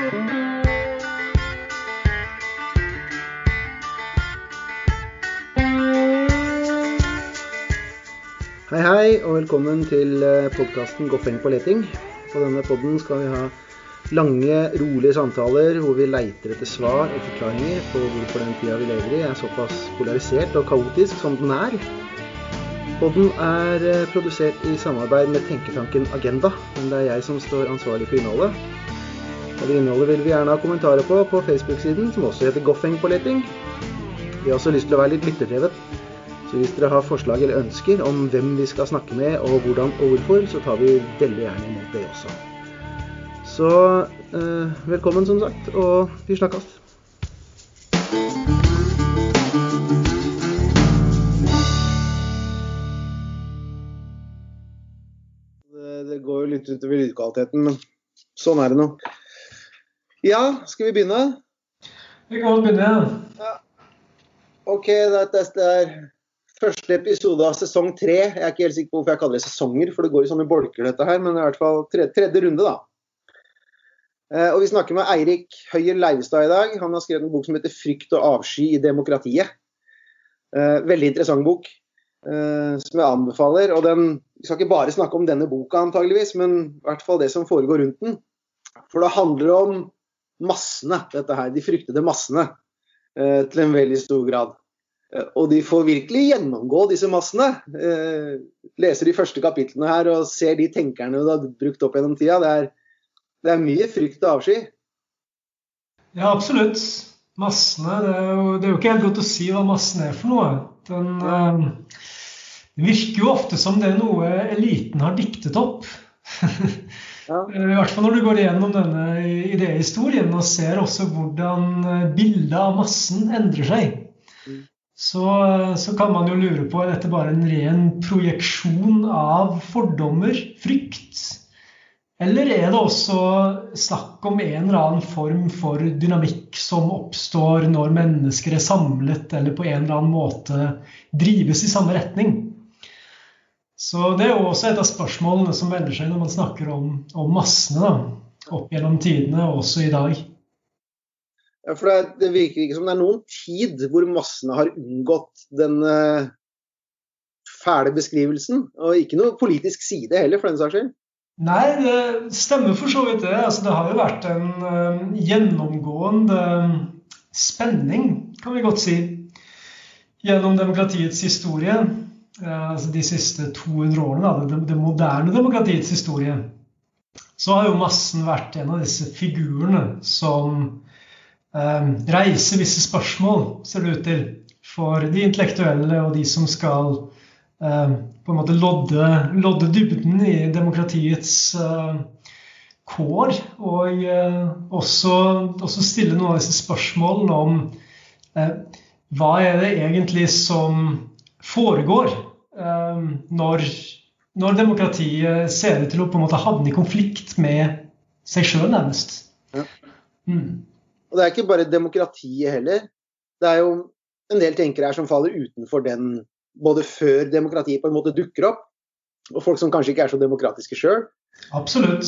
Hei, hei, og velkommen til podkasten Goffeng på leting. På denne podden skal vi ha lange, rolige samtaler hvor vi leiter etter svar og forklaringer på hvorfor den tida vi lever i, er såpass polarisert og kaotisk som den er. Podden er eh, produsert i samarbeid med tenketanken Agenda, men det er jeg som står ansvarlig for innholdet. Og det innholdet vil vi gjerne ha kommentarer på på Facebook-siden, som også heter Goffeng på leting. Vi har også lyst til å være litt lytterdrevet. Så hvis dere har forslag eller ønsker om hvem vi skal snakke med, og hvordan og hvorfor, så tar vi veldig gjerne imot det også. Så eh, velkommen, som sagt, og vi snakkes. Det, går jo litt utover lydkvaliteten, men sånn er det nå. Ja, skal vi begynne? Vi kan begynne. Ja. OK, dette er Første episode av sesong tre. Jeg er ikke helt sikker på hvorfor jeg kaller det sesonger, for det går i sånne bolker, dette her. Men i hvert fall tredje, tredje runde, da. Eh, og vi snakker med Eirik Høyer Leivestad i dag. Han har skrevet en bok som heter 'Frykt og avsky i demokratiet'. Eh, veldig interessant bok, eh, som jeg anbefaler. Og den, vi skal ikke bare snakke om denne boka, antageligvis, men i hvert fall det som foregår rundt den. For det handler om massene, dette her. De fryktede massene. Til en veldig stor grad. Eh, og de får virkelig gjennomgå disse massene. Eh, leser de første kapitlene her og ser de tenkerne du har brukt opp gjennom tida. Det er, det er mye frykt og avsky. Ja, absolutt. Massene det er, jo, det er, jo, ikke helt godt å si hva massen er for noe. Den, eh, det virker jo ofte som det er noe eliten har diktet opp. Ja. I hvert fall når du går igjennom denne idéhistorien og ser også hvordan bildet av massen endrer seg. Mm så, så, kan man jo lure på er dette bare en ren projeksjon av fordommer, frykt? Eller er det også snakk om en eller annen form for dynamikk som oppstår når mennesker er samlet eller på en eller annen måte drives i samme retning? Så Det er jo også et av spørsmålene som melder seg når man snakker om, om massene da, opp gjennom tidene, og også i dag. Ja, for det, det, virker ikke som det er noen tid hvor massene har unngått den uh, fæle beskrivelsen. Og ikke noe politisk side heller, for den saks skyld. Nei, det stemmer for så vidt det. Altså, det har jo vært en uh, gjennomgående spenning, kan vi godt si, gjennom demokratiets historie. Altså de siste 200 årene, da, det, det moderne demokratiets historie. Så har jo massen vært en av disse figurene som eh, reiser visse spørsmål, ser det ut til, for de intellektuelle og de som skal eh, på en måte lodde, lodde dybden i demokratiets eh, kår. Og eh, også, også, stille noen av disse spørsmålene om eh, hva er det egentlig som foregår ehm, når, når demokratiet ser ut til å på en måte havne i konflikt med seg sjøl, nærmest. Ja. Mm. Og det er ikke bare demokratiet heller. Det er jo en del tenkere her som faller utenfor den både før demokratiet på en måte dukker opp, og folk som kanskje ikke er så demokratiske sjøl. Absolutt.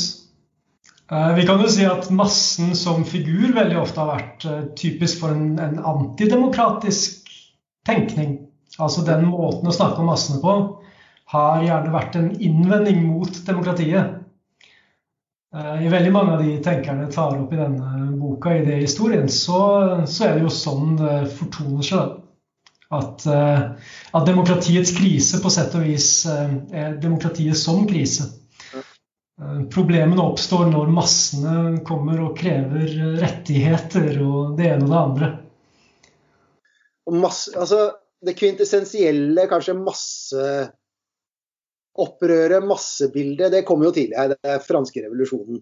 Eh, vi kan jo si at massen som figur veldig ofte har vært eh, typisk for en, en antidemokratisk tenkning. Altså den måten å snakke om massene på har gjerne vært en innvending mot demokratiet. Eh, I veldig mange av de tenkerne tar opp i denne boka, i det historien, så, så er det jo sånn det fortoner seg. At, uh, at, demokratiets krise på sett og vis uh, er demokratiet som krise. Problemene oppstår når massene kommer og krever rettigheter og det ene og det andre. Og masse, altså, det kvintessensielle, kanskje masse opprøret, massebildet, det kommer jo tidligere. Det er franske revolusjonen.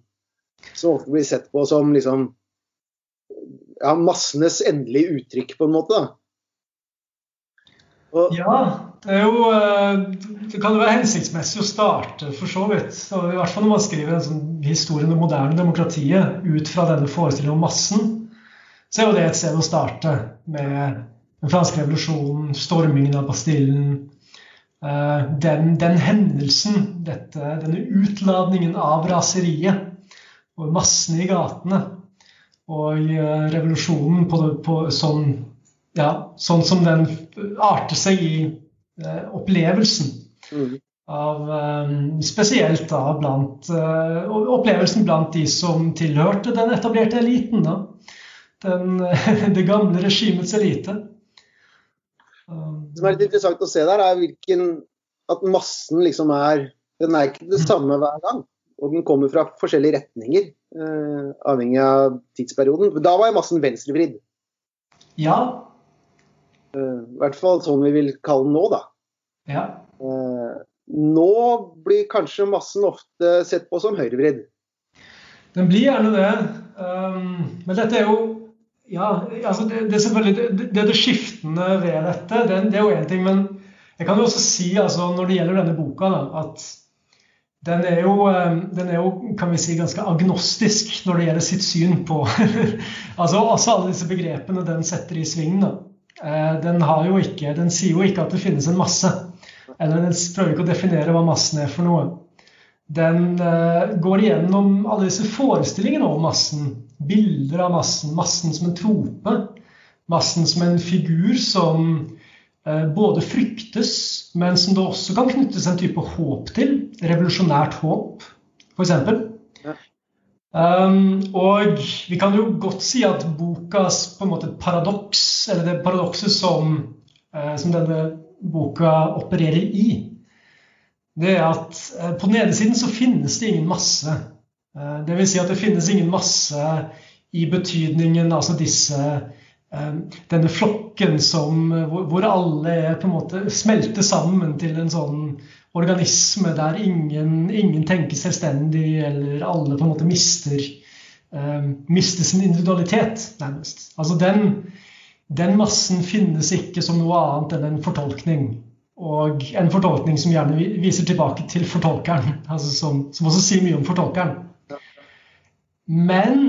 Som ofte blir sett på som liksom ja, massenes endelige uttrykk, på en måte. Og, ja, det er jo eh, Det kan jo være hensiktsmessig å starte, for så vidt. I hvert fall når man skriver en sånn historie om det moderne demokratiet ut fra denne forestillingen om massen, så er jo det et sted å starte med den franske revolusjonen, stormingen av Bastillen, Eh, den, den hendelsen, dette, denne utladningen av raseriet og massene i gatene, og revolusjonen på, på sånn, ja, sånn som den arter seg i opplevelsen. Mm. Av, spesielt da blant opplevelsen blant de som tilhørte den etablerte eliten. da den, det gamle regimets elite. Det som er litt interessant å se der, er hvilken, at massen liksom er Den er ikke det samme hver gang. Og den kommer fra forskjellige retninger, eh, avhengig av tidsperioden. Da var massen venstrevridd. Ja. Eh, I hvert fall sånn vi vil kalle den nå, da. Ja. Eh, nå blir kanskje massen ofte sett på som høyrevridd. Den blir gjerne det. Um, men dette er jo ja, altså det, det, er selvfølgelig det, det, det skiftende ved dette. Det, det er jo én ting. Men jeg kan jo også si altså, når det gjelder denne boka, da, at den er, jo, eh, den er jo kan vi si, ganske agnostisk når det gjelder sitt syn på altså også alle disse begrepene den setter i sving. Eh, den, den sier jo ikke at det finnes en masse. Eller den prøver ikke å definere hva massen er for noe. Den uh, går igjennom alle disse forestillingene om massen bilder av massen. Massen som en trope. Massen som en figur som eh, både fryktes, men som det også kan knyttes en type håp til. Revolusjonært håp, f.eks. Um, og vi kan jo godt si at bokas på en måte paradoks, eller det paradokset som, uh, som denne boka opererer i, det er at uh, på den ene siden så finnes det ingen masse Uh, det vil si at det finnes ingen masse i betydningen altså disse denne flokken som, hvor alle er på en måte smelter sammen til en sånn organisme der ingen, ingen tenker selvstendig, eller alle på en måte mister, uh, mister sin individualitet, nærmest. Altså den, den massen finnes ikke som noe annet enn en fortolkning. Og en fortolkning som gjerne viser tilbake til fortolkeren, altså som, som også sier mye om fortolkeren. Men,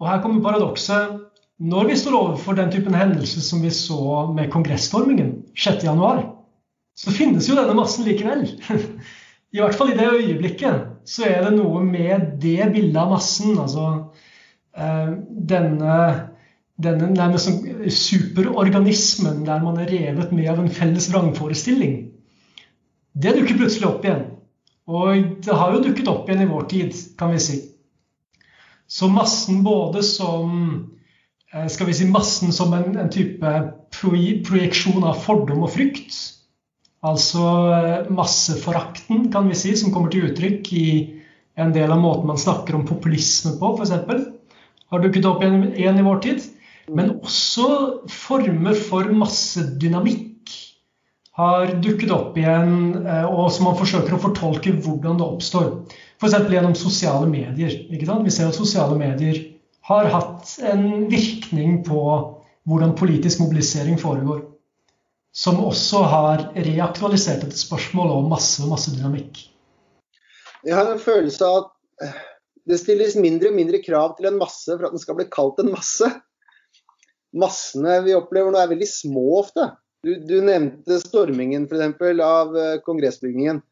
og her kommer paradokset, når vi står overfor den typen hendelse som vi så med kongressstormingen 6.1, så finnes jo denne massen likevel. I hvert fall i det øyeblikket så er det noe med det bildet av massen, altså eh, denne, denne nærmest som superorganismen der man er revet med av en felles vrangforestilling. Det dukker plutselig opp igjen. Og det har jo dukket opp igjen i vår tid, kan vi si. Så massen både som skal vi si massen som en, en type projeksjon av fordom og frykt. Altså eh, masseforakten, kan vi si, som kommer til uttrykk i en del av måten man snakker om populisme på, f.eks. Har dukket opp igjen i vår tid. Men også former for massedynamikk har dukket opp igjen, eh, og som man forsøker å fortolke hvordan det oppstår. F.eks. gjennom sosiale medier. Vi ser at sosiale medier har hatt en virkning på hvordan politisk mobilisering foregår. Som også har reaktualisert et spørsmål om masse og massedynamikk. Jeg har en følelse av at eh, det stilles mindre og mindre krav til en masse for at den skal bli kalt en masse. Massene vi opplever nå er veldig små ofte. Du, du nevnte stormingen for eksempel, av eh, kongressbygningen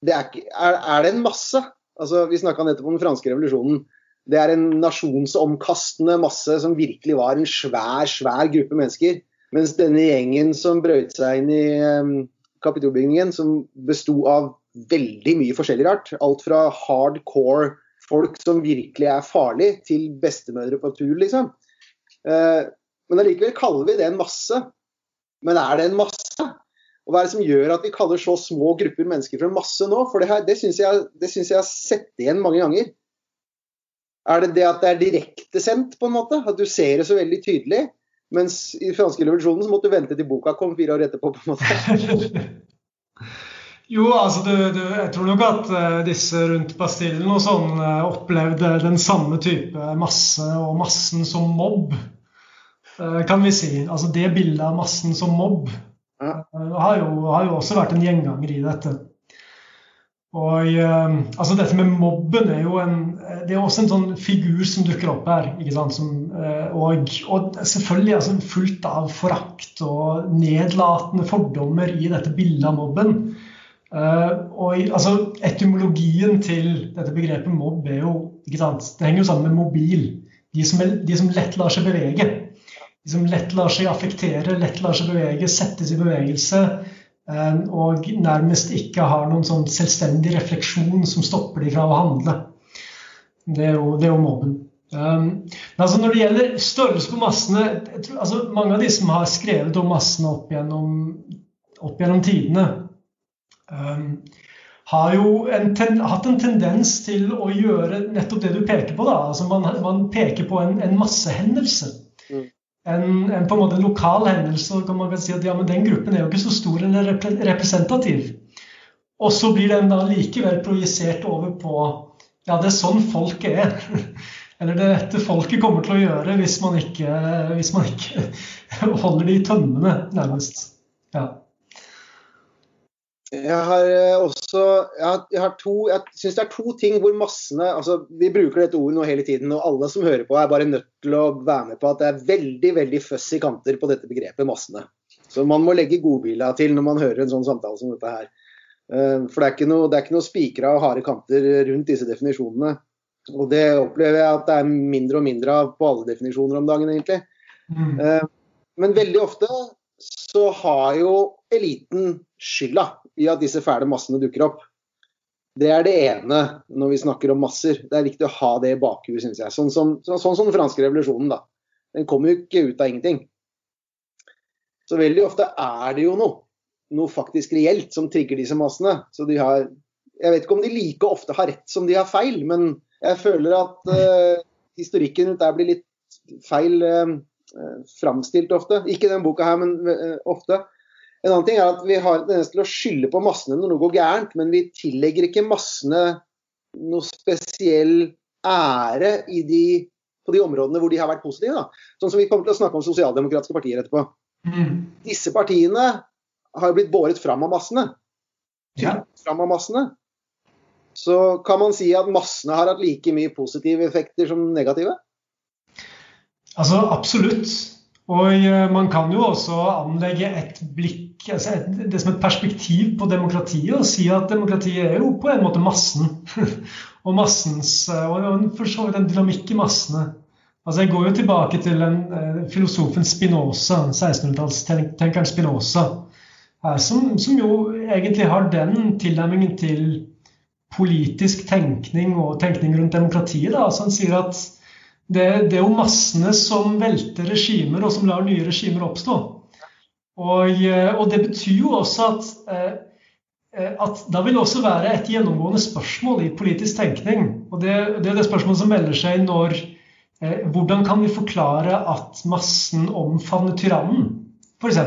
det er, er, er, det en masse? Altså, vi snakka nettopp om den franske revolusjonen. Det er en nasjonsomkastende masse som virkelig var en svær, svær gruppe mennesker. Mens denne gjengen som brøt seg inn i um, kapitolbygningen, som besto av veldig mye forskjellig rart, alt fra hardcore folk som virkelig er farlige, til bestemødre på tur, liksom. Uh, men allikevel kaller vi det en masse. Men er det en masse? Og Hva er det som gjør at vi kaller så små grupper mennesker for en masse nå? For Det, her, det syns jeg, jeg, har sett igjen mange ganger. Er det det at det er direktesendt, på en måte? At du ser det så veldig tydelig? Mens i franske revolusjonen så måtte du vente til boka kom fire år etterpå, på en måte. jo, altså du, du, jeg tror nok at uh, disse rundt Bastillen og sånn uh, opplevde den samme type masse og massen som mobb, uh, kan vi si. Altså det bildet av massen som mobb ja. Har, jo, har jo også vært en gjenganger i dette. Og altså Dette med mobben er jo en, det er også en sånn figur som dukker opp her. Som, uh, og, og, selvfølgelig altså, fullt av forakt og nedlatende fordommer i dette bildet av mobben. Uh, og altså, Etymologien til dette begrepet mobb er jo ikke sant? Det henger jo sammen med mobil. De som, er, de som lett lar seg bevege. De som lett lar seg affektere, lett lar seg bevege, settes i bevegelse. Eh, og nærmest ikke har noen sånn selvstendig refleksjon som stopper de fra å handle. Det er jo, det er jo mobben. Um, altså når det gjelder størrelse på massene tror, altså Mange av de som har skrevet om massene opp gjennom, opp gjennom tidene, um, har jo en ten, hatt en tendens til å gjøre nettopp det du peker på. da, altså Man, man peker på en, en massehendelse. Mm. En, en, på en måte lokal hendelse. kan man kan si at ja, men Den gruppen er jo ikke så stor eller representativ. Og så blir den da likevel projisert over på ja, det er sånn folk er. Eller det dette folket kommer til å gjøre hvis man ikke, hvis man ikke holder de i tømmene, nærmest. Ja. Jeg har eh, også jeg, har, jeg, syns det er to ting hvor massene altså Vi bruker dette ordet nå hele tiden, og alle som hører på, er bare nødt til å være med på at det er veldig veldig fussy kanter på dette begrepet massene. Så man må legge godbila til når man hører en sånn samtale som dette her. Eh, for det er ikke noe, det noe spikra og harde kanter rundt disse definisjonene. Og det opplever jeg at det er mindre og mindre av på alle definisjoner om dagen, egentlig. Mm. Eh, men veldig ofte så har jo eliten skylda i at disse fæle massene dukker opp. Det er det ene når vi snakker om masser. Det er viktig å ha det i bakhuet, syns jeg. Sånn som, sånn som den franske revolusjonen, da. Den kommer jo ikke ut av ingenting. Så veldig ofte er det jo noe, noe faktisk reelt, som trigger disse massene. Så de har Jeg vet ikke om de like ofte har rett som de har feil, men jeg føler at uh, historikken rundt der blir litt feil uh, framstilt ofte. Ikke i denne boka her, men uh, ofte. En annen ting er at Vi har tendens til å skylde på massene når noe går gærent, men vi tillegger ikke massene noe spesiell ære de, på de områdene hvor de har vært positive. Da. Sånn som Vi kommer til å snakke om sosialdemokratiske partier etterpå. Mm. Disse partiene har jo blitt båret fram av massene. Ja. Fram av massene. Så kan man si at massene har hatt like mye positive effekter som negative? Altså absolutt. Og eh, man kan jo også anlegge et blikk, altså et, det som et perspektiv på demokratiet og si at demokratiet er jo på en måte massen. og massens, eh, og for så vidt en dynamikk i massene. Altså Jeg går jo tilbake til den, uh, filosofen Spinoza, 1600-tallstenkeren Spinoza, som, som, jo egentlig har den tilnærmingen til politisk tenkning og tenkning rundt demokratiet. Da. Så han sier at det, det, er jo massene som velter regimer, og som lar nye regimer oppstå. Og, eh, og det betyr jo også at, eh, at da vil det også være et gjennomgående spørsmål i politisk tenkning. Og det, det er det spørsmålet som melder seg når eh, Hvordan kan vi forklare at massen omfavner tyrannen, f.eks.?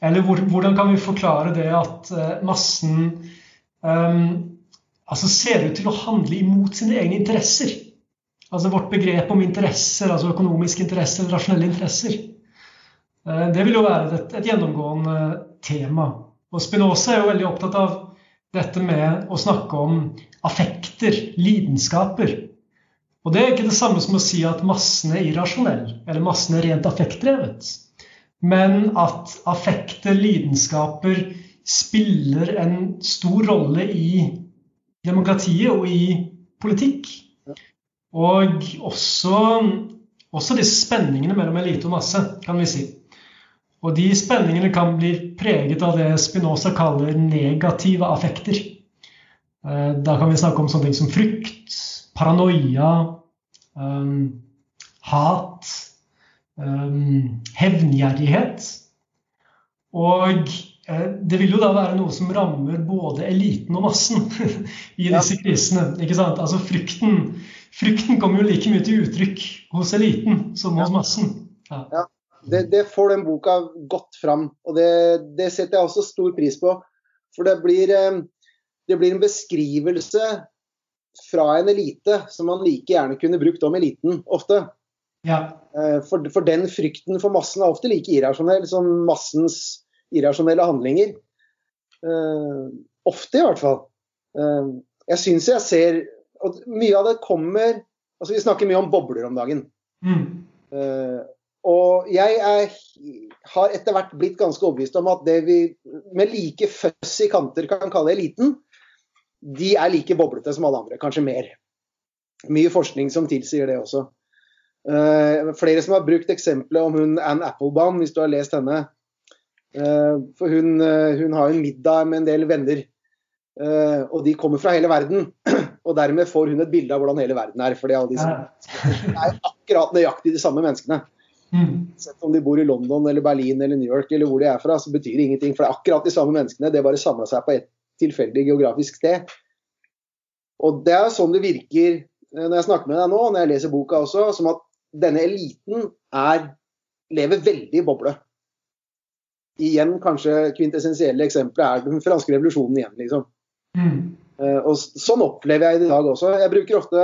Eller hvordan kan vi forklare det at massen um, altså ser ut til å handle imot sine egne interesser? Altså vårt begrep om interesser, altså økonomiske interesser, rasjonelle interesser. Uh, det vil jo være et, et gjennomgående tema. Og Spinoza er jo veldig opptatt av dette med å snakke om affekter, lidenskaper. Og det er ikke det samme som å si at massen er irrasjonell, eller massen er rent affektdrevet. Men at affekter, lidenskaper, spiller en stor rolle i demokratiet og i politikk. Og også, også disse spenningene mellom elite og masse, kan vi si. Og de spenningene kan bli preget av det Spinoza kaller negative affekter. Eh, da kan vi snakke om sånne ting som frykt, paranoia, um, hat, hevngjerrighet. Og Eh, det vil jo da være noe som rammer både eliten og massen i disse krisene. ikke sant? Altså frykten, frykten kommer jo like mye til uttrykk hos eliten som hos massen. Ja. ja. Det, det, får den boka godt fram, og det, det, setter jeg også stor pris på. For det blir, eh, det blir en beskrivelse fra en elite som man like gjerne kunne brukt om eliten ofte. Ja. Eh, for, for den frykten for massen er ofte like irrasjonell som massens irrasjonelle handlinger. Uh, ofte, i hvert fall. Uh, jeg syns jeg ser og Mye av det kommer altså Vi snakker mye om bobler om dagen. Mm. Uh, og jeg er, har etter hvert blitt ganske overbevist om at det vi med like fussy kanter kan kalle eliten, de er like boblete som alle andre, kanskje mer. Mye forskning som tilsier det også. Uh, flere som har brukt eksempelet om hun Ann Applebaum, hvis du har lest henne. Uh, for hun, uh, hun, har en middag med en del venner, og de kommer fra hele verden. Og dermed får hun et bilde av hvordan hele verden er. For alle som er akkurat nøyaktig de samme menneskene. Mm. Sett om de bor i London eller Berlin eller New York eller hvor de er fra, så betyr det ingenting. For det er akkurat de samme menneskene. Det bare samla seg på et tilfeldig geografisk sted. Og det er sånn det virker når jeg snakker med deg nå, og når jeg leser boka også, som at denne eliten er, lever veldig i boble. Igjen kanskje kvintessensielle eksempler er den franske revolusjonen igjen, liksom. Mm. Uh, og sånn opplever jeg det i dag også. Jeg bruker ofte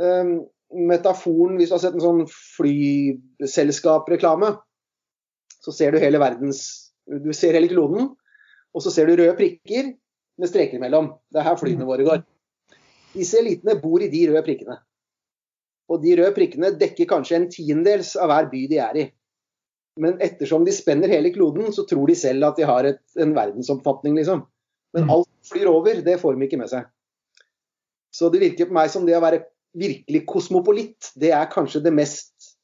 um, metaforen Hvis du har sett en sånn flyselskapreklame, så ser du hele verdens Du ser hele kloden, og så ser du røde prikker med streker imellom. Det er her flyene våre går. Disse elitene bor i de røde prikkene. Og de røde prikkene dekker kanskje en tiendedels av hver by de er i. Men ettersom de spenner hele kloden, så tror de selv at de har et, en verdensomfatning, liksom. Men mm. alt flyr over, det får de ikke med seg. Så det virker på meg som det å være virkelig kosmopolitt, det er kanskje det mest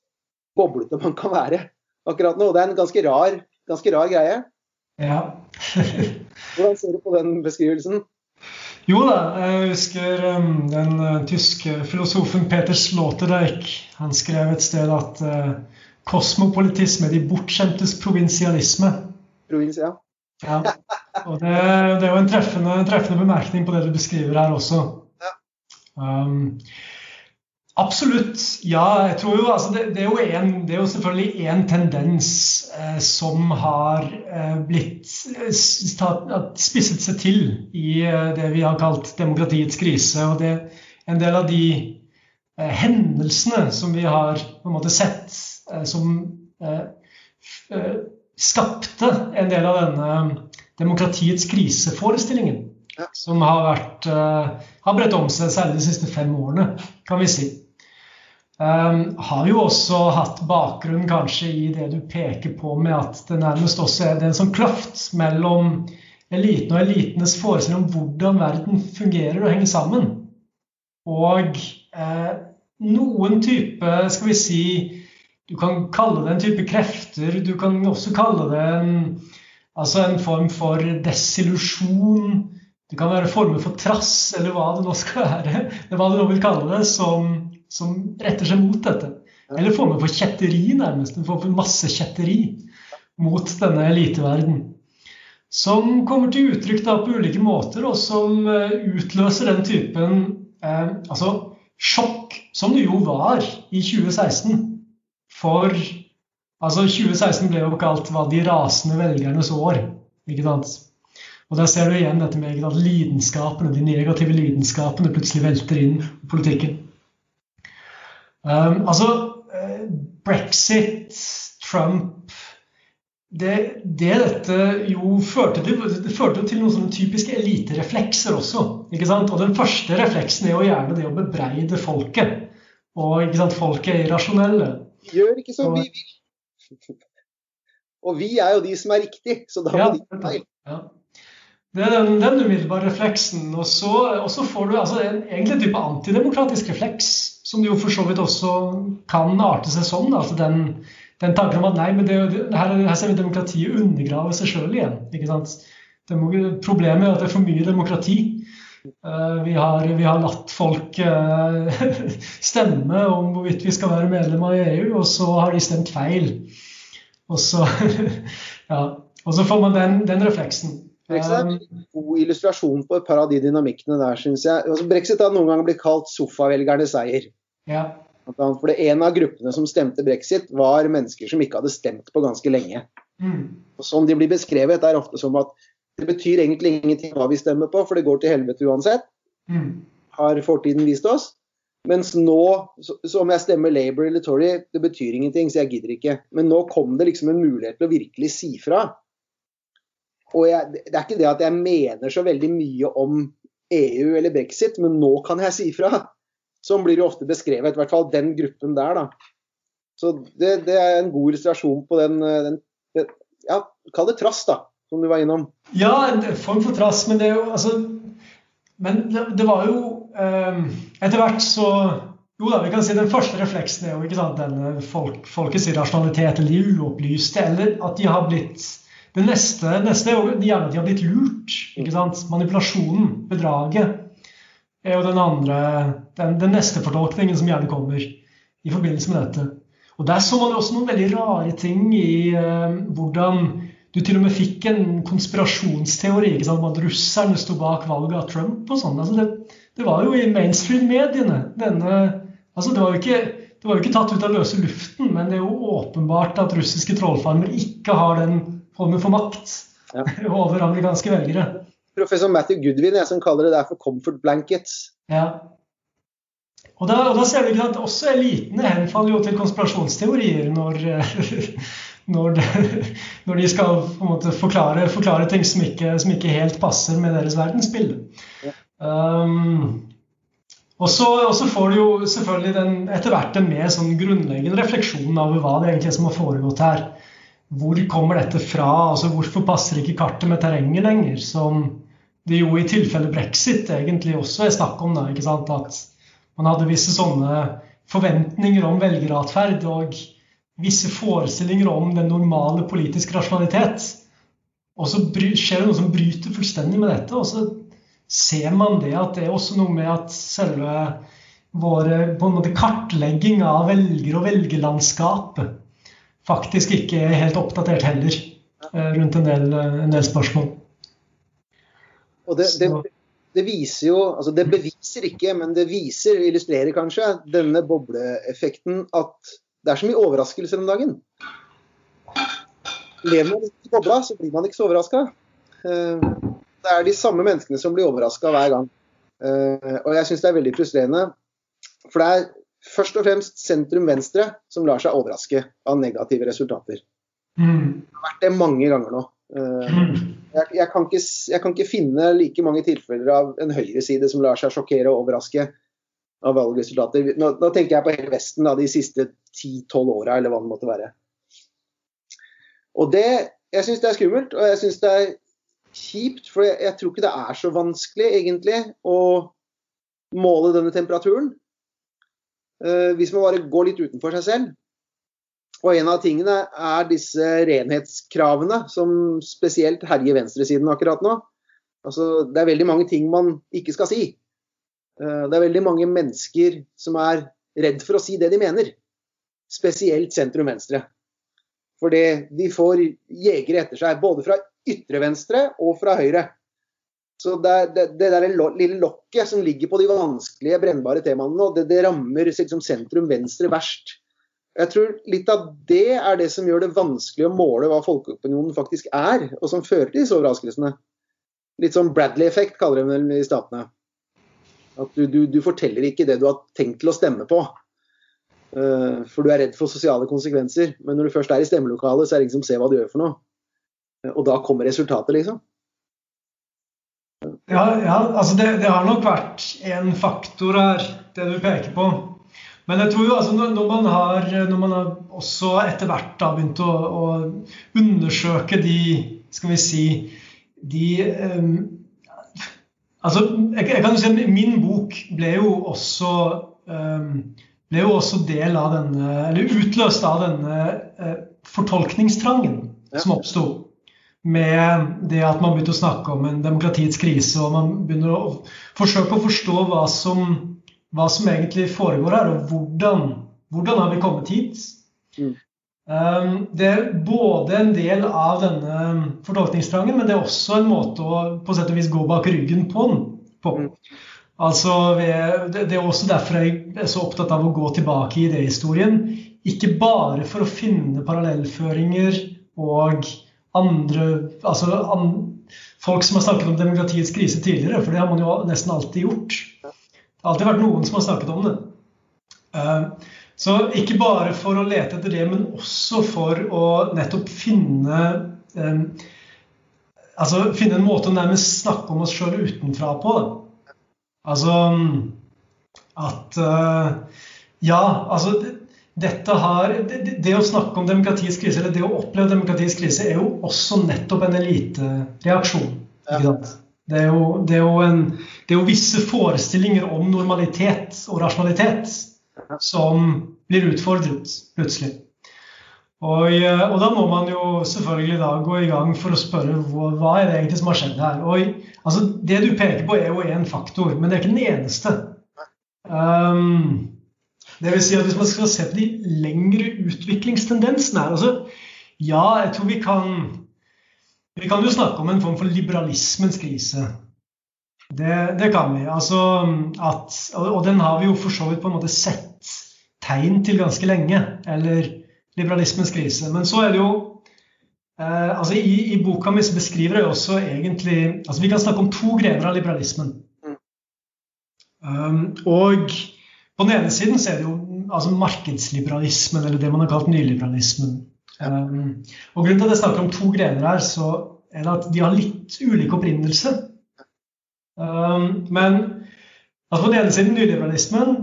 boblete man kan være akkurat nå. Det er en ganske rar, ganske rar greie. Ja. Hvordan ser du på den beskrivelsen? Jo da, jeg husker um, den uh, tyske filosofen Peter Sloterdijk. Han skrev et sted at uh, kosmopolitisme er de bortskjemtes provinsialisme. Provins, ja. ja. Og det, det, er jo en treffende, en treffende, bemerkning på det du beskriver her også. Ja. Um, Absolutt. Ja, jeg tror jo altså det, det, er jo en, det, er jo selvfølgelig én tendens eh, som har eh, blitt eh, spisset seg til i eh, det vi har kalt demokratiets krise. Og det en del av de eh, hendelsene som vi har på en måte sett eh, som skapte en del av denne demokratiets kriseforestillingen. Ja. Som har, vært, har bredt om seg særlig de siste fem årene, kan vi si. Um, har jo også hatt bakgrunn kanskje i det du peker på med at det nærmest også er en sånn kløft mellom eliten og elitenes forestilling om hvordan verden fungerer og henger sammen. Og eh, noen type, skal vi si Du kan kalle det en type krefter. Du kan også kalle det en, altså en form for desillusjon. Det kan være former for trass, eller hva det nå skal være. eller hva du nå vil kalle det, som som retter seg mot dette. Eller former for kjetteri, nærmest. En form for massekjetteri mot denne eliteverden. Som kommer til uttrykk da på ulike måter, og som eh, utløser den typen eh, altså sjokk, som det jo var i 2016. For altså 2016 ble jo kalt hva de rasende velgernes år. ikke sant? Og Der ser du igjen dette med at lidenskapene, de negative lidenskapene plutselig velter inn i politikken. Um, altså, eh, brexit, Trump det, det, dette jo førte til, det førte til noen sånne typiske elitereflekser også. ikke sant? Og den første refleksen er jo gjerne det å bebreide folket. Og ikke sant, folket er irrasjonelle. Gjør ikke som vi vil. Og vi er jo de som er riktig, så da må ja, de ta feil. Ja. Det er den, den umiddelbare refleksen. Og så, og så får du altså en, egentlig en type antidemokratisk refleks, som jo for så vidt også kan arte seg sånn. Altså den, den tanken om at nei, men det, her, her ser vi demokratiet undergrave seg sjøl igjen. ikke sant? Problemet er at det er for mye demokrati. Uh, vi, har, vi, har, latt folk uh, stemme om hvorvidt vi skal være medlem av EU, og så har de stemt feil. Og så, ja, og så får man den, den refleksen. Brexit er en god illustrasjon på et par av de dynamikkene der, syns jeg. Altså, Brexit har noen ganger blitt kalt sofavelgernes seier. Ja. For en av gruppene som stemte brexit, var mennesker som ikke hadde stemt på ganske lenge. Mm. Og Sånn de blir beskrevet, er ofte som at det betyr egentlig ingenting hva vi stemmer på, for det går til helvete uansett. Mm. Har fortiden vist oss. Mens nå, så om jeg stemmer Labour eller Tory, det betyr ingenting, så jeg gidder ikke. Men nå kom det liksom en mulighet til å virkelig si fra. Og jeg, det er ikke det at jeg mener så veldig mye om EU eller brexit, men nå kan jeg si fra. Sånn blir det ofte beskrevet, i hvert fall den gruppen der. da. Så det, det er en god illustrasjon på den, den ja, Kall det trass, da, som du var innom. Ja, en form for trass, men det er jo altså Men det, var jo eh, Etter hvert så Jo da, vi kan si Den første refleksen er jo ikke sant, denne folk, folkets irrasjonalitet, eller de uopplyste, eller at de har blitt Det neste, neste er jo gjerne at de har blitt lurt. ikke sant? Manipulasjonen, bedraget, er jo den andre Den, den neste fortolkningen som gjerne kommer i forbindelse med dette. Og Der så man jo også noen veldig rare ting i eh, hvordan du til og med fikk en konspirasjonsteori. ikke sant? At russerne sto bak valget av Trump og sånn. Altså det, det, var jo i mainstream-mediene. Altså, det, det, var jo ikke, tatt ut av løse luften, men det er jo åpenbart at russiske trollfarmer ikke har den formen for makt ja. over amerikanske velgere. Professor Matthew Goodwin jeg som kaller det der for 'comfort blankets'. Ja. Og da, og da ser vi at også elitene henfaller jo til konspirasjonsteorier når, når, de, når de skal forklare, forklare, ting som ikke, som ikke, helt passer med deres verdensbilde. Ja. Um, og så får du jo selvfølgelig den, etter hvert en mer sånn grunnleggende refleksjon over hva det egentlig er som har foregått her. Hvor kommer dette fra? altså Hvorfor passer ikke kartet med terrenget lenger? Som det jo i tilfelle brexit egentlig også er snakk om. Da, ikke sant? At man hadde visse sånne forventninger om velgeratferd og visse forestillinger om den normale politiske rasjonalitet. Og så skjer det noe som bryter fullstendig med dette. og så ser man det at det er også noe med at selve vår kartlegging av velger- og velgerlandskapet faktisk ikke er helt oppdatert heller eh, rundt en del, en del spørsmål. Og det, det, det, viser jo, altså det beviser ikke, men det viser, illustrerer kanskje, denne bobleeffekten at det er så mye overraskelser om dagen. Lever man ikke i bobla, så blir man ikke så overraska. Eh, det er de samme menneskene som blir overraska hver gang. Og jeg syns det er veldig frustrerende. For det er først og fremst sentrum-venstre som lar seg overraske av negative resultater. Mm. Det har vært det mange ganger nå. Uh, jeg, jeg, kan ikke, jeg, kan ikke, finne like mange tilfeller av en høyreside som lar seg sjokkere og overraske av valgresultater. Nå, nå tenker jeg på hele Vesten da, de siste 10-12 åra, eller hva det måtte være. Og det, Jeg syns det er skummelt, og jeg syns det er kjipt, for jeg, jeg, tror ikke det er så vanskelig egentlig å måle denne temperaturen. Uh, hvis man bare går litt utenfor seg selv. Og en av tingene er disse renhetskravene som spesielt herjer venstresiden akkurat nå. Altså, det er veldig mange ting man ikke skal si. Uh, det er veldig mange mennesker som er redd for å si det de mener. Spesielt sentrum-venstre. Fordi de får jegere etter seg, både fra ytre venstre og fra høyre. Så det, det, det der lille lokket som ligger på de vanskelige, brennbare temaene nå, det, det rammer liksom sentrum venstre verst. Jeg tror litt av det er det som gjør det vanskelig å måle hva folkeopinionen faktisk er, og som fører til disse overraskelsene. Litt sånn Bradley-effekt, kaller de vel i statene. At du, du, du, forteller ikke det du har tenkt til å stemme på. Uh, for du er redd for sosiale konsekvenser. Men når du først er i stemmelokalet, så er det ingen som ser hva du gjør for noe. Og da kommer resultatet, liksom. Ja, ja altså det, det, har nok vært en faktor her, det du peker på. Men jeg tror jo altså når, man har, når man har også etter hvert da begynt å, å undersøke de Skal vi si De um, Altså, jeg, jeg, kan jo si at min bok ble jo også um, ble jo også del av denne, eller utløst av denne uh, fortolkningstrangen ja. som oppsto med det at man begynte å snakke om en demokratiets krise, og man begynner å forsøke å forstå hva som, hva som egentlig foregår her, og hvordan, hvordan har vi kommet hit. Mm. Um, det er både en del av denne fortolkningstrangen, men det er også en måte å på sett og vis gå bak ryggen på den på. Mm. Altså, det, er også derfor jeg er så opptatt av å gå tilbake i idéhistorien. Ikke bare for å finne parallellføringer og andre altså an, Folk som har snakket om demokratiets krise tidligere, for det har man jo nesten alltid gjort. Det har alltid vært noen som har snakket om det. Uh, så ikke bare for å lete etter det, men også for å nettopp finne um, Altså finne en måte å nærmest snakke om oss sjøl utenfra på. Altså at uh, Ja, altså har, det, det, å snakke om demokratiets krise, eller det å oppleve demokratiets krise, er jo også nettopp en elitereaksjon. Ja. Det, er jo, det, er jo en, det er jo visse forestillinger om normalitet og rasjonalitet som blir utfordret plutselig. Og, eh, og, da må man jo selvfølgelig da gå i gang for å spørre hva, hva er det egentlig som har skjedd her. Og, altså, det du peker på, er jo én faktor, men det er ikke den eneste. Um, det vil si at Hvis man skal se på de lengre utviklingstendensene her altså, Ja, jeg tror vi kan Vi kan jo snakke om en form for liberalismens krise. Det, det kan vi. Altså at, og den har vi jo for så vidt på en måte sett tegn til ganske lenge. Eller liberalismens krise. Men så er det jo eh, altså i, i, boka mi beskriver jeg også egentlig altså Vi kan snakke om to grener av liberalismen. Mm. Um, og på den ene siden så er det jo altså markedsliberalismen, eller det man har kalt nyliberalismen. Um, og Grunnen til at jeg snakker om to grener her, så er det at de har litt ulik opprinnelse. Um, men altså på den ene siden nyliberalismen,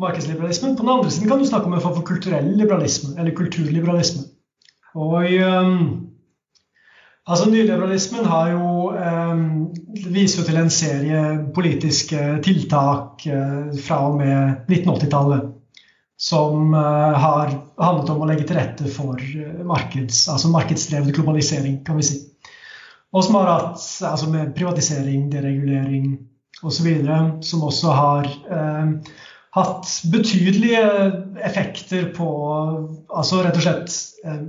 markedsliberalismen. På den andre siden kan du snakke om en form for kulturell liberalisme, eller kulturliberalisme. Og um, altså Nyliberalismen har jo eh, viser jo til en serie politiske tiltak eh, fra og med 1980-tallet som eh, har handlet om å legge til rette for uh, markeds, altså markedsdrevet globalisering, kan vi si. Og som har hatt altså med privatisering, deregulering osv., som også har hatt betydelige effekter på altså rett og slett eh,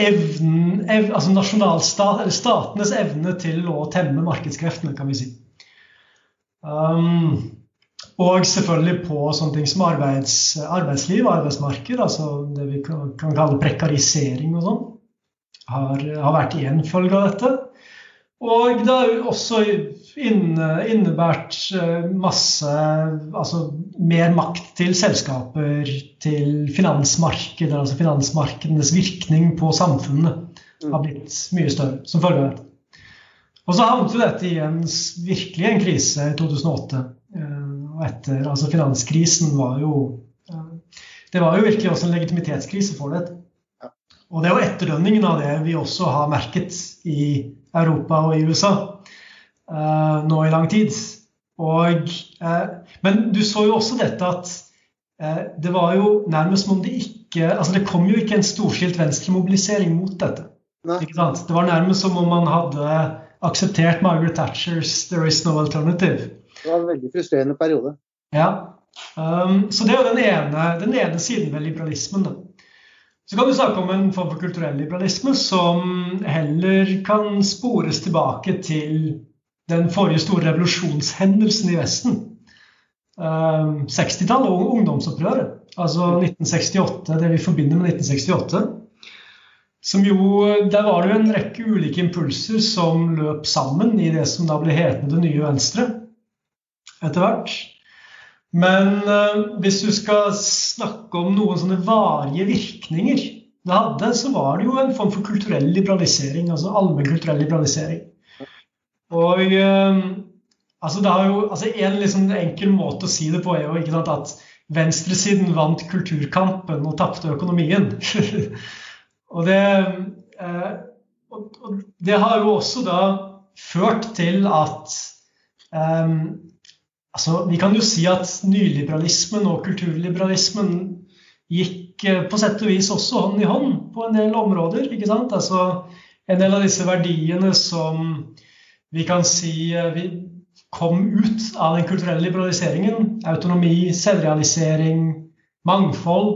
evnen, ev, altså nasjonalstat, eller statenes evne til å temme markedskreftene, kan vi si. Um, og selvfølgelig på sånne ting som arbeids, arbeidsliv arbeidsmarked, altså det vi kan, kan kalle prekarisering og sånn, har, har vært én følge av dette. Og det har også innebært eh, masse Altså mer makt til selskaper, til finansmarkedet. Altså finansmarkedenes virkning på samfunnet mm. har blitt mye større som følge av dette. Og så havnet jo dette i en, virkelig en krise i 2008. Eh, og etter altså finanskrisen var jo eh, Det var jo virkelig også en legitimitetskrise for det. Og det er jo etterdønningen av det vi også har merket i Europa og i USA uh, nå i lang tid. Og, uh, men du så jo også dette at uh, det var jo nærmest som om det ikke altså Det kom jo ikke en storskilt venstremobilisering mot dette. Det var nærmest som om man hadde akseptert Margaret Thatchers 'There is no alternative'. Det var en veldig frustrerende periode. Ja. Um, så det er jo den ene, den ene siden ved liberalismen. Da. Så kan du snakke om en form for kulturell liberalisme som heller kan spores tilbake til den forrige store revolusjonshendelsen i Vesten. 60-tallet ehm, og ungdomsopprøret. Altså 1968, det vi forbinder med 1968. Som jo, Der var det jo en rekke ulike impulser som løp sammen i det som da ble hetende Det nye Venstre etter hvert. Men uh, hvis du skal snakke om noen sånne varige virkninger det hadde, så var det jo en form for kulturell liberalisering. Altså allmennkulturell liberalisering. Og uh, altså det har jo, altså En liksom enkel måte å si det på er jo sant, at venstresiden vant kulturkampen og tapte økonomien. og, det, uh, og, og, det har jo også da ført til at um, Altså, vi kan jo si at nyliberalismen og kulturliberalismen gikk eh, på sett og vis også hånd i hånd på en del områder. ikke sant? Altså, en del av disse verdiene som vi kan si eh, vi kom ut av den kulturelle liberaliseringen, autonomi, selvrealisering, mangfold,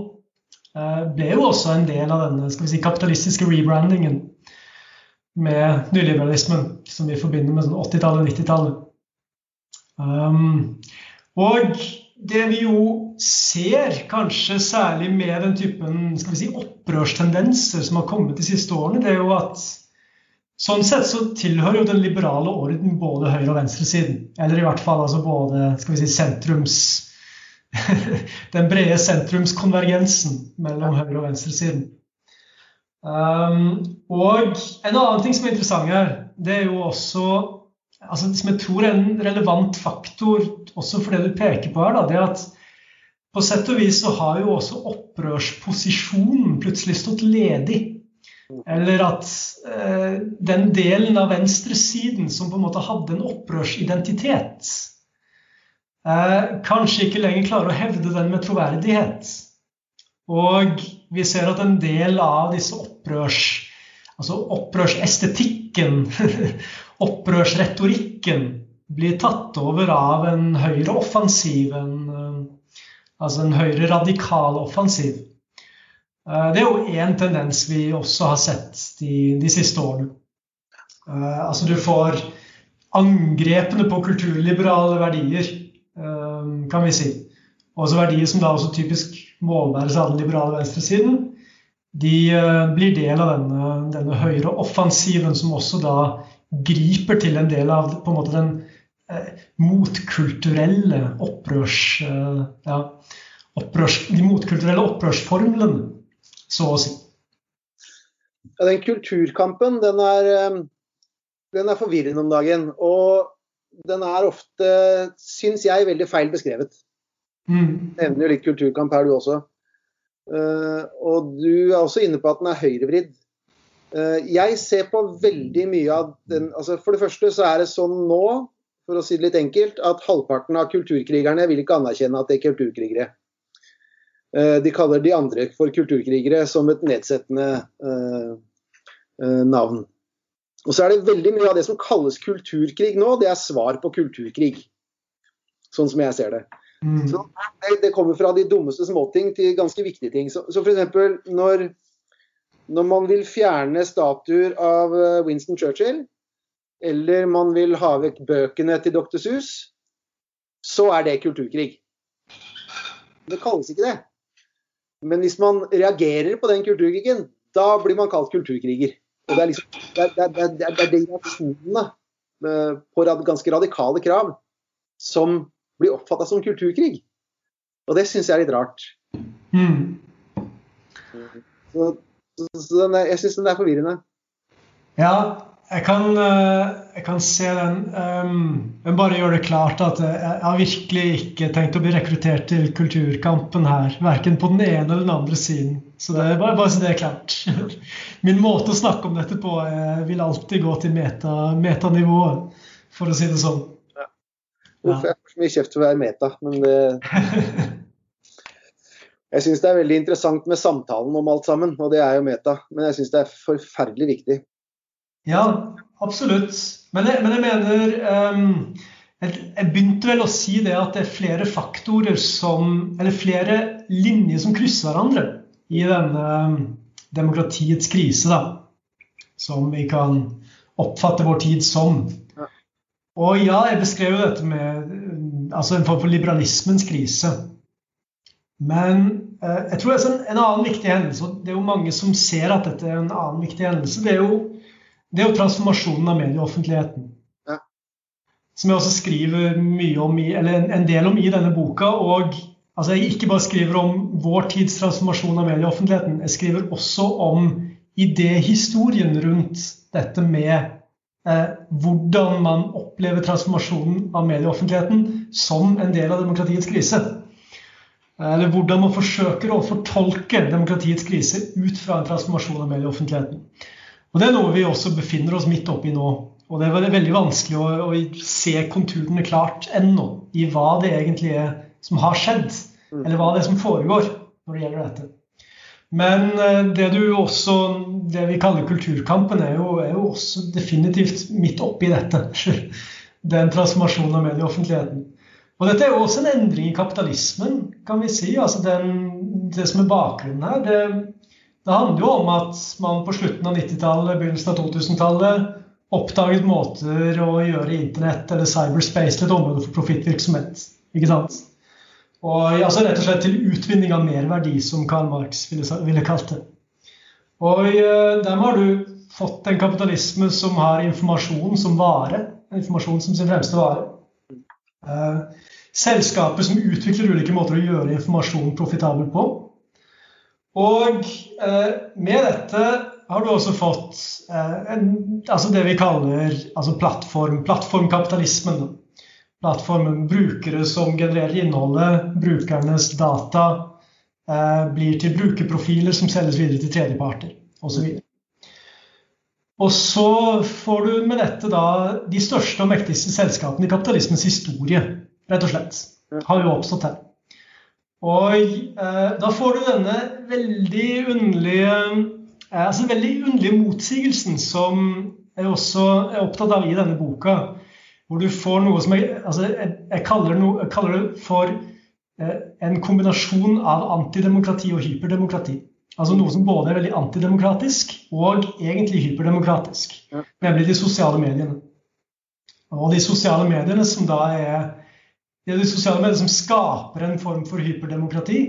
eh, ble jo også en del av denne si, kapitalistiske rebrandingen med nyliberalismen, som vi forbinder med sånn 80-tallet og 90-tallet. Um, og det vi jo ser, kanskje særlig med den typen skal vi si, opprørstendenser som har kommet de siste årene, det er jo at sånn sett så tilhører jo den liberale orden både høyre- og venstresiden. Eller i hvert fall altså både skal vi si, sentrums Den brede sentrumskonvergensen mellom høyre- og venstresiden. Um, og en annen ting som er interessant her, det er jo også altså, som jeg tror er en relevant faktor også for det du peker på her, da, det at på sett og vis så har jo også opprørsposisjonen plutselig stått ledig. Eller at eh, den delen av venstresiden som på en måte hadde en opprørsidentitet, eh, kanskje ikke lenger klarer å hevde den med troverdighet. Og vi ser at en del av disse opprørs, altså opprørsestetikken, opprørsretorikken, blir tatt over av en høyreoffensiv, en, eh, altså en høyre radikal offensiv. Eh, det er jo én tendens vi også har sett de, de siste årene. Eh, altså du får angrepene på kulturliberale verdier, kan vi si. Også verdier som da også typisk målbæres av den liberale venstresiden, de blir del av denne, denne høyre offensiven, som også da griper til en del av på en måte den eh, motkulturelle opprørs... Eh, ja, opprørs, de motkulturelle opprørsformlene, så å si. Ja, den kulturkampen, den er, eh, den er forvirrende om dagen. Og den er ofte, syns jeg, veldig feil beskrevet. Mm. Nevner jo litt kulturkamp her, du også. Uh, og du er også inne på at den er høyrevridd. Uh, jeg ser på veldig mye av den altså For det første så er det sånn nå, for å si det litt enkelt, at halvparten av kulturkrigerne vil ikke anerkjenne at det er kulturkrigere. Uh, de kaller de andre for kulturkrigere som et nedsettende navn. Og så er det veldig mye av det som kalles kulturkrig nå, det er svar på kulturkrig. Sånn som jeg ser det. Mm. Så det, det, kommer fra de dummeste småting til ganske viktige ting. Så, så f.eks. Når, når man vil fjerne statuer av eh, Winston Churchill, eller man vil ha vekk bøkene til Dr. Sus, så er det kulturkrig. Det kalles ikke det. Men hvis man reagerer på den kulturkrigen, da blir man kalt kulturkriger. Og det er liksom, det er, det er, det er de reaksjonene eh, på ganske radikale krav som blir oppfatta som kulturkrig. Og det syns jeg er litt rart. Mm. Så, så er, jeg syns den er forvirrende. Ja, jeg kan, eh, jeg kan se den. Um, men bare gjør det klart at jeg har virkelig ikke tenkt å bli rekruttert til kulturkampen her. Verken på den ene eller den andre siden. Så det er bare, bare så det er klart. Min måte å snakke om dette på vil alltid gå til meta, metanivået, for å si det sånn. Hvorfor jeg får så mye kjeft for å være meta, men det Jeg syns det er veldig interessant med samtalen om alt sammen, og det er jo meta. Men jeg syns det er forferdelig viktig. Ja, absolutt. Men jeg, men jeg mener um, jeg, jeg, begynte vel å si det at det er flere faktorer som Eller flere linjer som krysser hverandre i denne um, demokratiets krise, da. Som vi kan oppfatte vår tid som. Og ja, jeg beskrev jo dette med altså en form for liberalismens krise. Men eh, jeg tror det er en, annen viktig hendelse, og det er jo mange som ser at dette er en annen viktig hendelse, det er jo, det er jo transformasjonen av medieoffentligheten. Ja. Som jeg også skriver mye om i, eller en, en del om i denne boka. og altså Jeg ikke bare skriver om vår tids transformasjon av medieoffentligheten, jeg skriver også om idéhistorien rundt dette med eh, hvordan man opplever transformasjonen av medieoffentligheten som en del av demokratiets krise. Eller hvordan man forsøker å fortolke demokratiets krise ut fra en transformasjon av medieoffentligheten. Og Det er noe vi også befinner oss midt oppi nå. Og det er veldig vanskelig å, å se konturene klart ennå i hva det egentlig er som har skjedd, mm. eller hva det er som foregår når det gjelder dette. Men eh, det du også Det vi kaller kulturkampen, er jo, er jo også definitivt midt oppi dette. Den transformasjonen av medieoffentligheten. Og dette er jo også en endring i kapitalismen, kan vi si. Altså den, det som er bakgrunnen her, det, det, handler jo om at man på slutten av 90-tallet, begynnelsen av 2000-tallet oppdaget måter å gjøre internett eller cyberspace til et område for profittvirksomhet. Ikke sant? Og altså rett og slett til utvinning av mer verdi, som Karl Marx ville, ville kalt det. Og uh, dermed har du fått en kapitalisme som har informasjon som vare. Informasjon som sin fremste vare. Selskaper som utvikler ulike måter å gjøre informasjon profitabel på. Og eh, med dette har du også fått en, altså det vi kaller altså plattform, plattformkapitalismen plattformen. Brukere som genererer innholdet, brukernes data, eh, blir til brukerprofiler som selges videre til tredjeparter osv. Og så får du med dette da de største og mektigste selskapene i kapitalismens historie rett og slett. Har jo oppstått her. Og eh, da får du denne veldig underlige eh, altså veldig underlige motsigelsen som jeg også er opptatt av i denne boka. Hvor du får noe som jeg, altså jeg, jeg, kaller, no, jeg kaller, det for eh, en kombinasjon av antidemokrati og hyperdemokrati. Altså noe som både er veldig antidemokratisk og egentlig hyperdemokratisk. Nemlig de sosiale mediene. Og de sosiale mediene som da er det er de sosiale mediene som skaper en form for hyperdemokrati,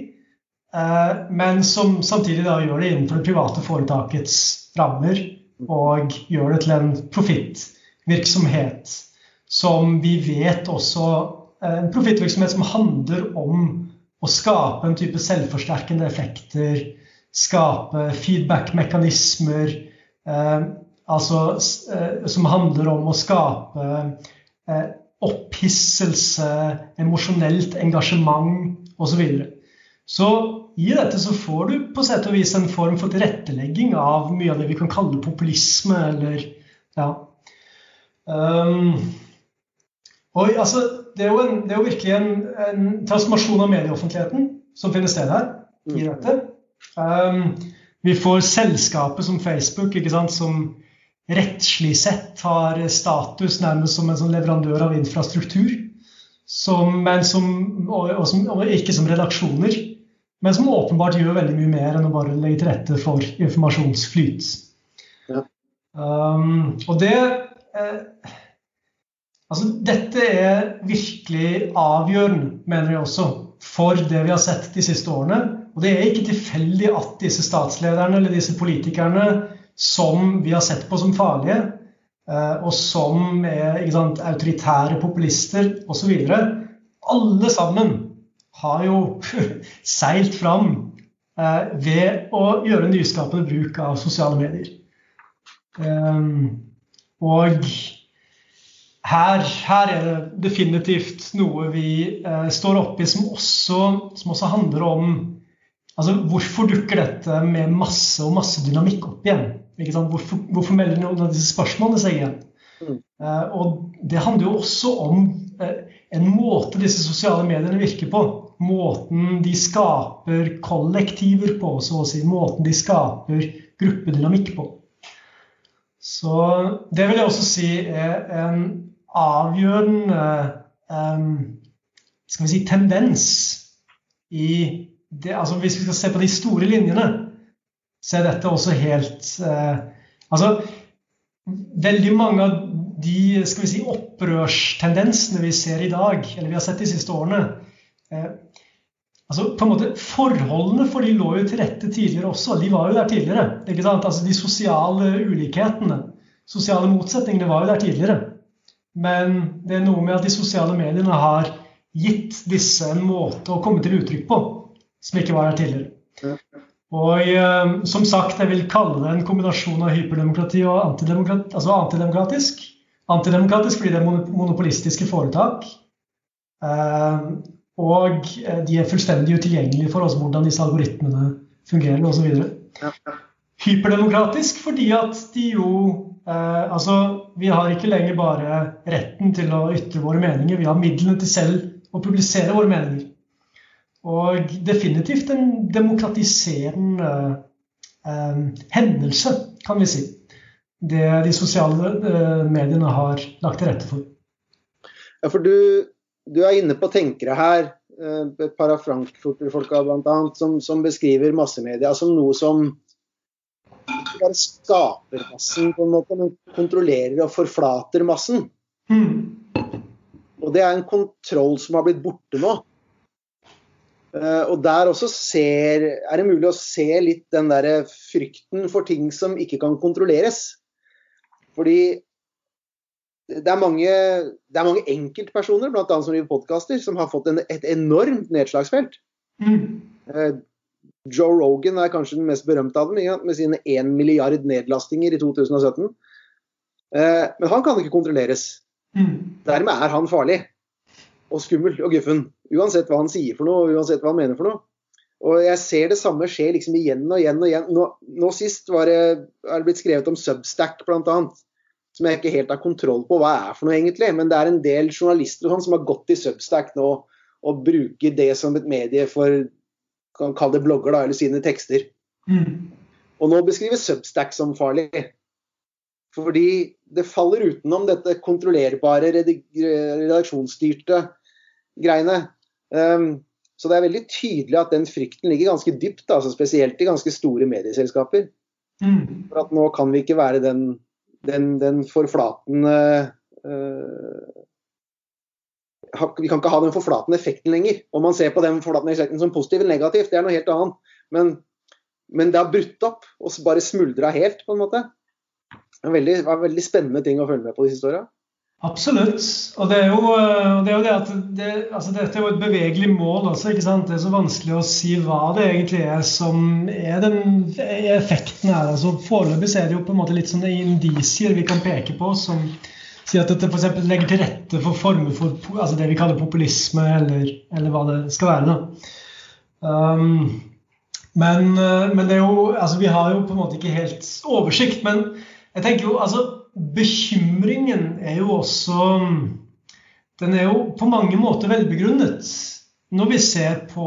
eh, men som samtidig da gjør det innenfor det private foretakets rammer og gjør det til en profittvirksomhet som vi vet også eh, En profittvirksomhet som handler om å skape en type selvforsterkende effekter, skape feedback-mekanismer, eh, altså som handler om å skape opphisselse, emosjonelt engasjement osv. Så, videre. så i dette så får du på sett og vis en form for tilrettelegging av mye av det vi kan kalle populisme, eller ja. Um, og altså, det er en, det er jo virkelig en, en, transformasjon av medieoffentligheten som finner sted her. i dette. Um, vi får selskapet som Facebook, ikke sant, som rettslig sett har status nærmest som en sånn leverandør av infrastruktur. Som, som, og, og, som, og, ikke som redaksjoner, men som åpenbart gjør veldig mye mer enn å bare legge til rette for informasjonsflyt. Ja. Um, og det eh, Altså, dette er virkelig avgjørende, mener jeg også, for det vi har sett de siste årene. Og det er ikke tilfeldig at disse statslederne eller disse politikerne som vi har sett på som farlige, eh, og som er sant, autoritære populister osv. Alle sammen har jo seilt fram eh, ved å gjøre nyskapende bruk av sosiale medier. Ehm, og her, her, er det definitivt noe vi eh, står oppi som også, som også handler om altså Hvorfor dukker dette med masse og masse dynamikk opp igjen? Hvorfor, hvorfor, melder noen av disse spørsmålene seg igjen? Mm. Uh, og det handler jo også om uh, en måte disse sosiale mediene virker på. Måten de skaper kollektiver på, så å si. Måten de skaper gruppedynamikk på. Så det vil jeg også si er en avgjørende um, skal vi si, tendens i det, altså Hvis vi skal se på de store linjene, så er dette også helt eh, Altså, veldig mange av de skal vi si, opprørstendensene vi ser i dag, eller vi har sett de siste årene eh, altså på en måte Forholdene for de lå jo til rette tidligere også. De var jo der tidligere. ikke sant? Altså De sosiale ulikhetene, sosiale motsetningene, var jo der tidligere. Men det er noe med at de sosiale mediene har gitt disse en måte å komme til uttrykk på som ikke var der tidligere. Og eh, som sagt, jeg vil kalle det en kombinasjon av hyperdemokrati og antidemokrati, altså antidemokratisk. Antidemokratisk fordi det er monopolistiske foretak. Eh, og eh, de er fullstendig utilgjengelige for oss hvordan disse algoritmene fungerer osv. Hyperdemokratisk fordi at de jo eh, Altså, vi har ikke lenger bare retten til å ytre våre meninger, vi har midlene til selv å publisere våre meninger. Og definitivt en demokratiserende eh, hendelse, kan vi si. Det de sosiale eh, mediene har lagt til rette for. Ja, for du, du er inne på tenkere her, eh, et par av Frankfurt-folka bl.a., som, som beskriver massemedia som noe som ikke bare skaper massen, på en måte, men kontrollerer og forflater massen. Mm. Og det er en kontroll som har blitt borte nå. Eh, og der også ser, er det mulig å se litt den der frykten for ting som ikke kan kontrolleres. Fordi det er mange, det er mange enkeltpersoner, bl.a. som driver podkaster, som har fått en, et enormt nedslagsfelt. Mm. Eh, Joe Rogan er kanskje den mest berømte av dem, med sine 1 milliard nedlastinger i 2017. Eh, men han kan ikke kontrolleres. Mm. Dermed er han farlig og skummel og guffen. Uansett hva han sier for noe, uansett hva han mener for noe. Og jeg ser det samme skje liksom igjen og igjen og igjen. Nå, nå sist var det, er det blitt skrevet om Substack bl.a. som jeg ikke helt har kontroll på hva er for noe, egentlig. Men det er en del journalister sånn, som har gått i Substack nå og bruker det som et medie for kan kalle det blogger da, eller sine tekster. Mm. Og nå beskrives Substack som farlig. Fordi det faller utenom dette kontrollerbare, redaksjonsstyrte greiene. Um, så det er veldig tydelig at den frykten ligger ganske dypt, altså spesielt i ganske store medieselskaper. Mm. For at nå kan vi ikke være den, den, den forflatende uh, Vi kan ikke ha den forflatende effekten lenger. Om man ser på den forflatende effekten som positiv eller negativ, det er noe helt annet. Men, men det har brutt opp og bare smuldra helt, på en måte. Det var veldig, var veldig spennende ting å følge med på de siste åra. Absolutt. Og det er jo eh, det, er jo det at det, altså Dette er jo et bevegelig mål også. ikke sant? Det er så vanskelig å si hva det egentlig er som er den effekten her. altså Foreløpig er det jo på en måte litt sånne indisier vi kan peke på som sier at dette f.eks. legger til rette for former for altså det vi kaller populisme, eller, eller hva det skal være. da. Um, men, eh, men, det er jo, altså vi har jo på en måte ikke helt oversikt. Men jeg tenker jo altså bekymringen er jo også Den er jo på mange måter velbegrunnet. Når vi ser på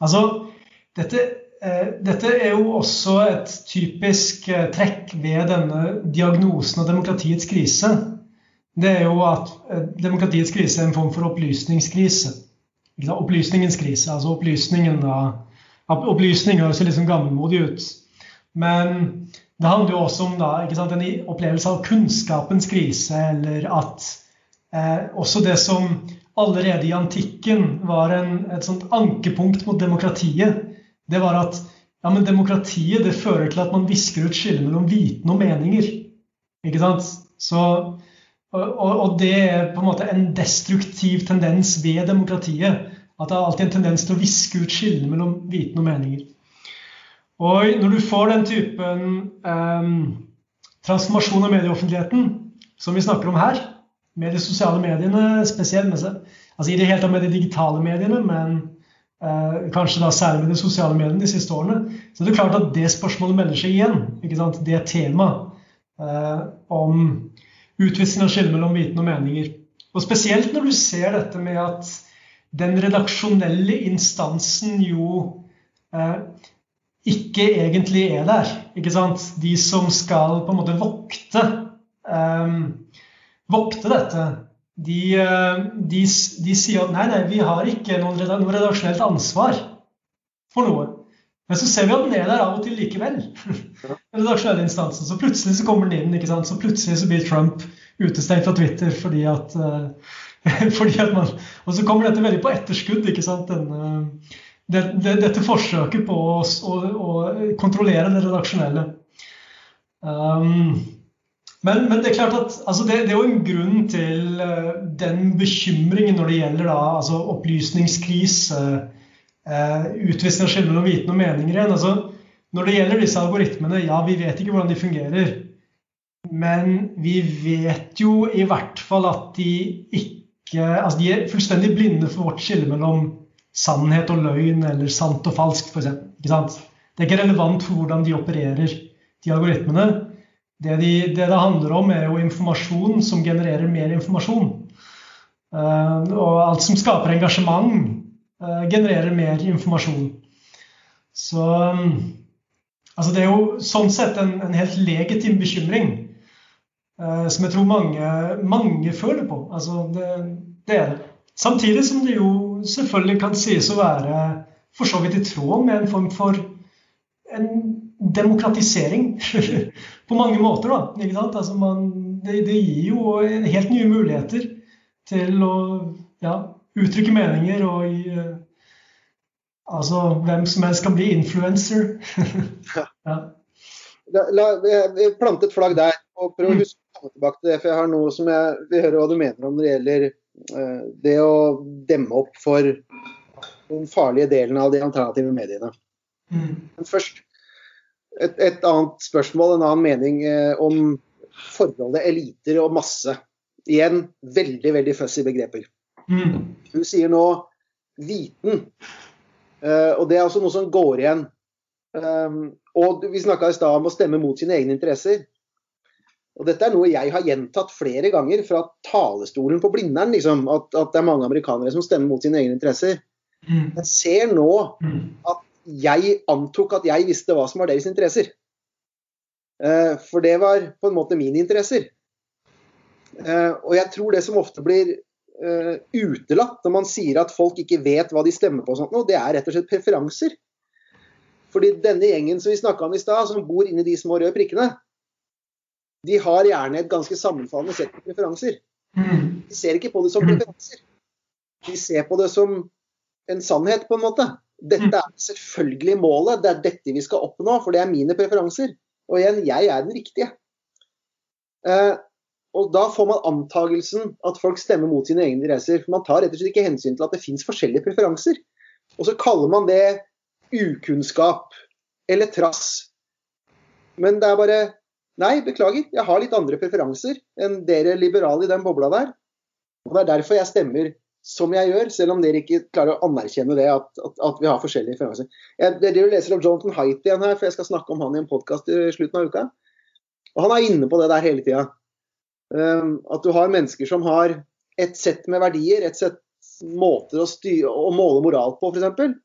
Altså, dette, eh, dette er jo også et typisk eh, trekk ved denne diagnosen av demokratiets krise. Det er jo at eh, demokratiets krise er en form for opplysningskrise. Opplysningens krise. Altså opplysningen da Opplysning høres sånn gammelmodig ut. Men det handler jo også om da, sant, en opplevelse av kunnskapens krise, eller at eh, også det som allerede i antikken var en, et sånt ankepunkt mot demokratiet, det var at ja, men demokratiet det fører til at man visker ut skillet mellom viten og meninger. Ikke sant? Så, og, og, det er på en måte en destruktiv tendens ved demokratiet. At det er alltid en tendens til å viske ut skillene mellom viten og meninger. Og når du får den typen eh, transformasjon av medieoffentligheten som vi snakker om her, med de sosiale mediene spesielt, med seg, altså i det hele tatt med de digitale mediene, men eh, kanskje da særlig med de sosiale mediene de siste årene, så er det klart at det spørsmålet melder seg igjen. ikke sant? Det temaet eh, om utvisning av skille mellom viten og meninger. Og spesielt når du ser dette med at den redaksjonelle instansen jo eh, ikke egentlig er der. ikke sant? De som skal på en måte vokte, um, vokte dette, de, eh, de, de, sier at nei, nei, vi har ikke noe redaksjonelt ansvar for noe. Men så ser vi at den er der av og til likevel. Den redaksjonelle instansen. Så plutselig så kommer den inn. ikke sant? Så plutselig så blir Trump utestengt fra Twitter fordi at, uh, fordi at man Og så kommer dette veldig på etterskudd. ikke sant? Denne, det, det, dette forsøket på å, å, å, kontrollere det redaksjonelle. Um, men, men, det er klart at altså det, det, er jo en grunn til uh, den bekymringen når det gjelder da, altså opplysningskrise, uh, utvisning av skille mellom viten og meninger igjen. Altså, når det gjelder disse algoritmene, ja, vi vet ikke hvordan de fungerer. Men vi vet jo i hvert fall at de ikke Altså de er fullstendig blinde for vårt skille mellom sannhet og løgn eller sant og falskt, f.eks. Det er ikke relevant for hvordan de opererer, de algoritmene. Det, de, det, det handler om, er jo informasjon som genererer mer informasjon. Uh, og alt som skaper engasjement, uh, genererer mer informasjon. Så um, altså det er jo sånn sett en, en helt legitim bekymring. Uh, som jeg tror mange, mange føler på. Altså det, det er det. Samtidig som det jo selvfølgelig kan sies å være for så vidt i tråd med en form for en demokratisering. på mange måter, da. Ikke sant? Altså man, det, det, gir jo helt nye muligheter til å ja, uttrykke meninger og gi Altså, hvem som helst kan bli influencer. ja. La, la, plante plantet flagg der. og prøv å mm. huske å komme tilbake til det, for jeg har noe som jeg vil høre hva du mener om når det gjelder Eh, det å demme opp for den farlige delen av de alternative mediene. Mm. Men først et, et, annet spørsmål, en annen mening eh, om forholdet eliter og masse. Igjen veldig veldig fussy begreper. Mm. Du sier nå viten, eh, og det er altså noe som går igjen. Og Vi snakka i stad om å stemme mot sine egne interesser. Og dette er noe jeg har gjentatt flere ganger fra talerstolen på Blindern, liksom, at, at, det er mange amerikanere som stemmer mot sine egne interesser. Mm. Jeg ser nå mm. at jeg antok at jeg visste hva som var deres interesser. Eh, for det var på en måte mine interesser. Eh, og jeg tror det som ofte blir eh, utelatt når man sier at folk ikke vet hva de stemmer på, og sånt, det er rett og slett preferanser. Fordi denne gjengen som vi snakka om i stad, som bor inni de små røde prikkene, de har gjerne et ganske sammenfallende sett med preferanser. Mm. De ser ikke på det som mm. preferanser. De ser på det som en sannhet, på en måte. Dette mm. er selvfølgelig målet, det er dette vi skal oppnå, for det er mine preferanser. Og igjen, jeg er den riktige. Eh, og da får man antagelsen at folk stemmer mot sine egne interesser. For man tar rett og slett ikke hensyn til at det fins forskjellige preferanser. Og så kaller man det ukunnskap eller trass. Men det er bare Nei, beklager, jeg har litt andre preferanser enn dere liberale i den bobla der. Og Det er derfor jeg stemmer som jeg gjør, selv om dere ikke klarer å anerkjenne det at, at, at vi har forskjellige preferanser. Jeg, dere leser om Jonathan Haidt igjen her, for jeg skal snakke om han i en podkast i slutten av uka. Og Han er inne på det der hele tida. Um, at du har mennesker som har et sett med verdier, et sett måter å, styre, å måle moral på, f.eks.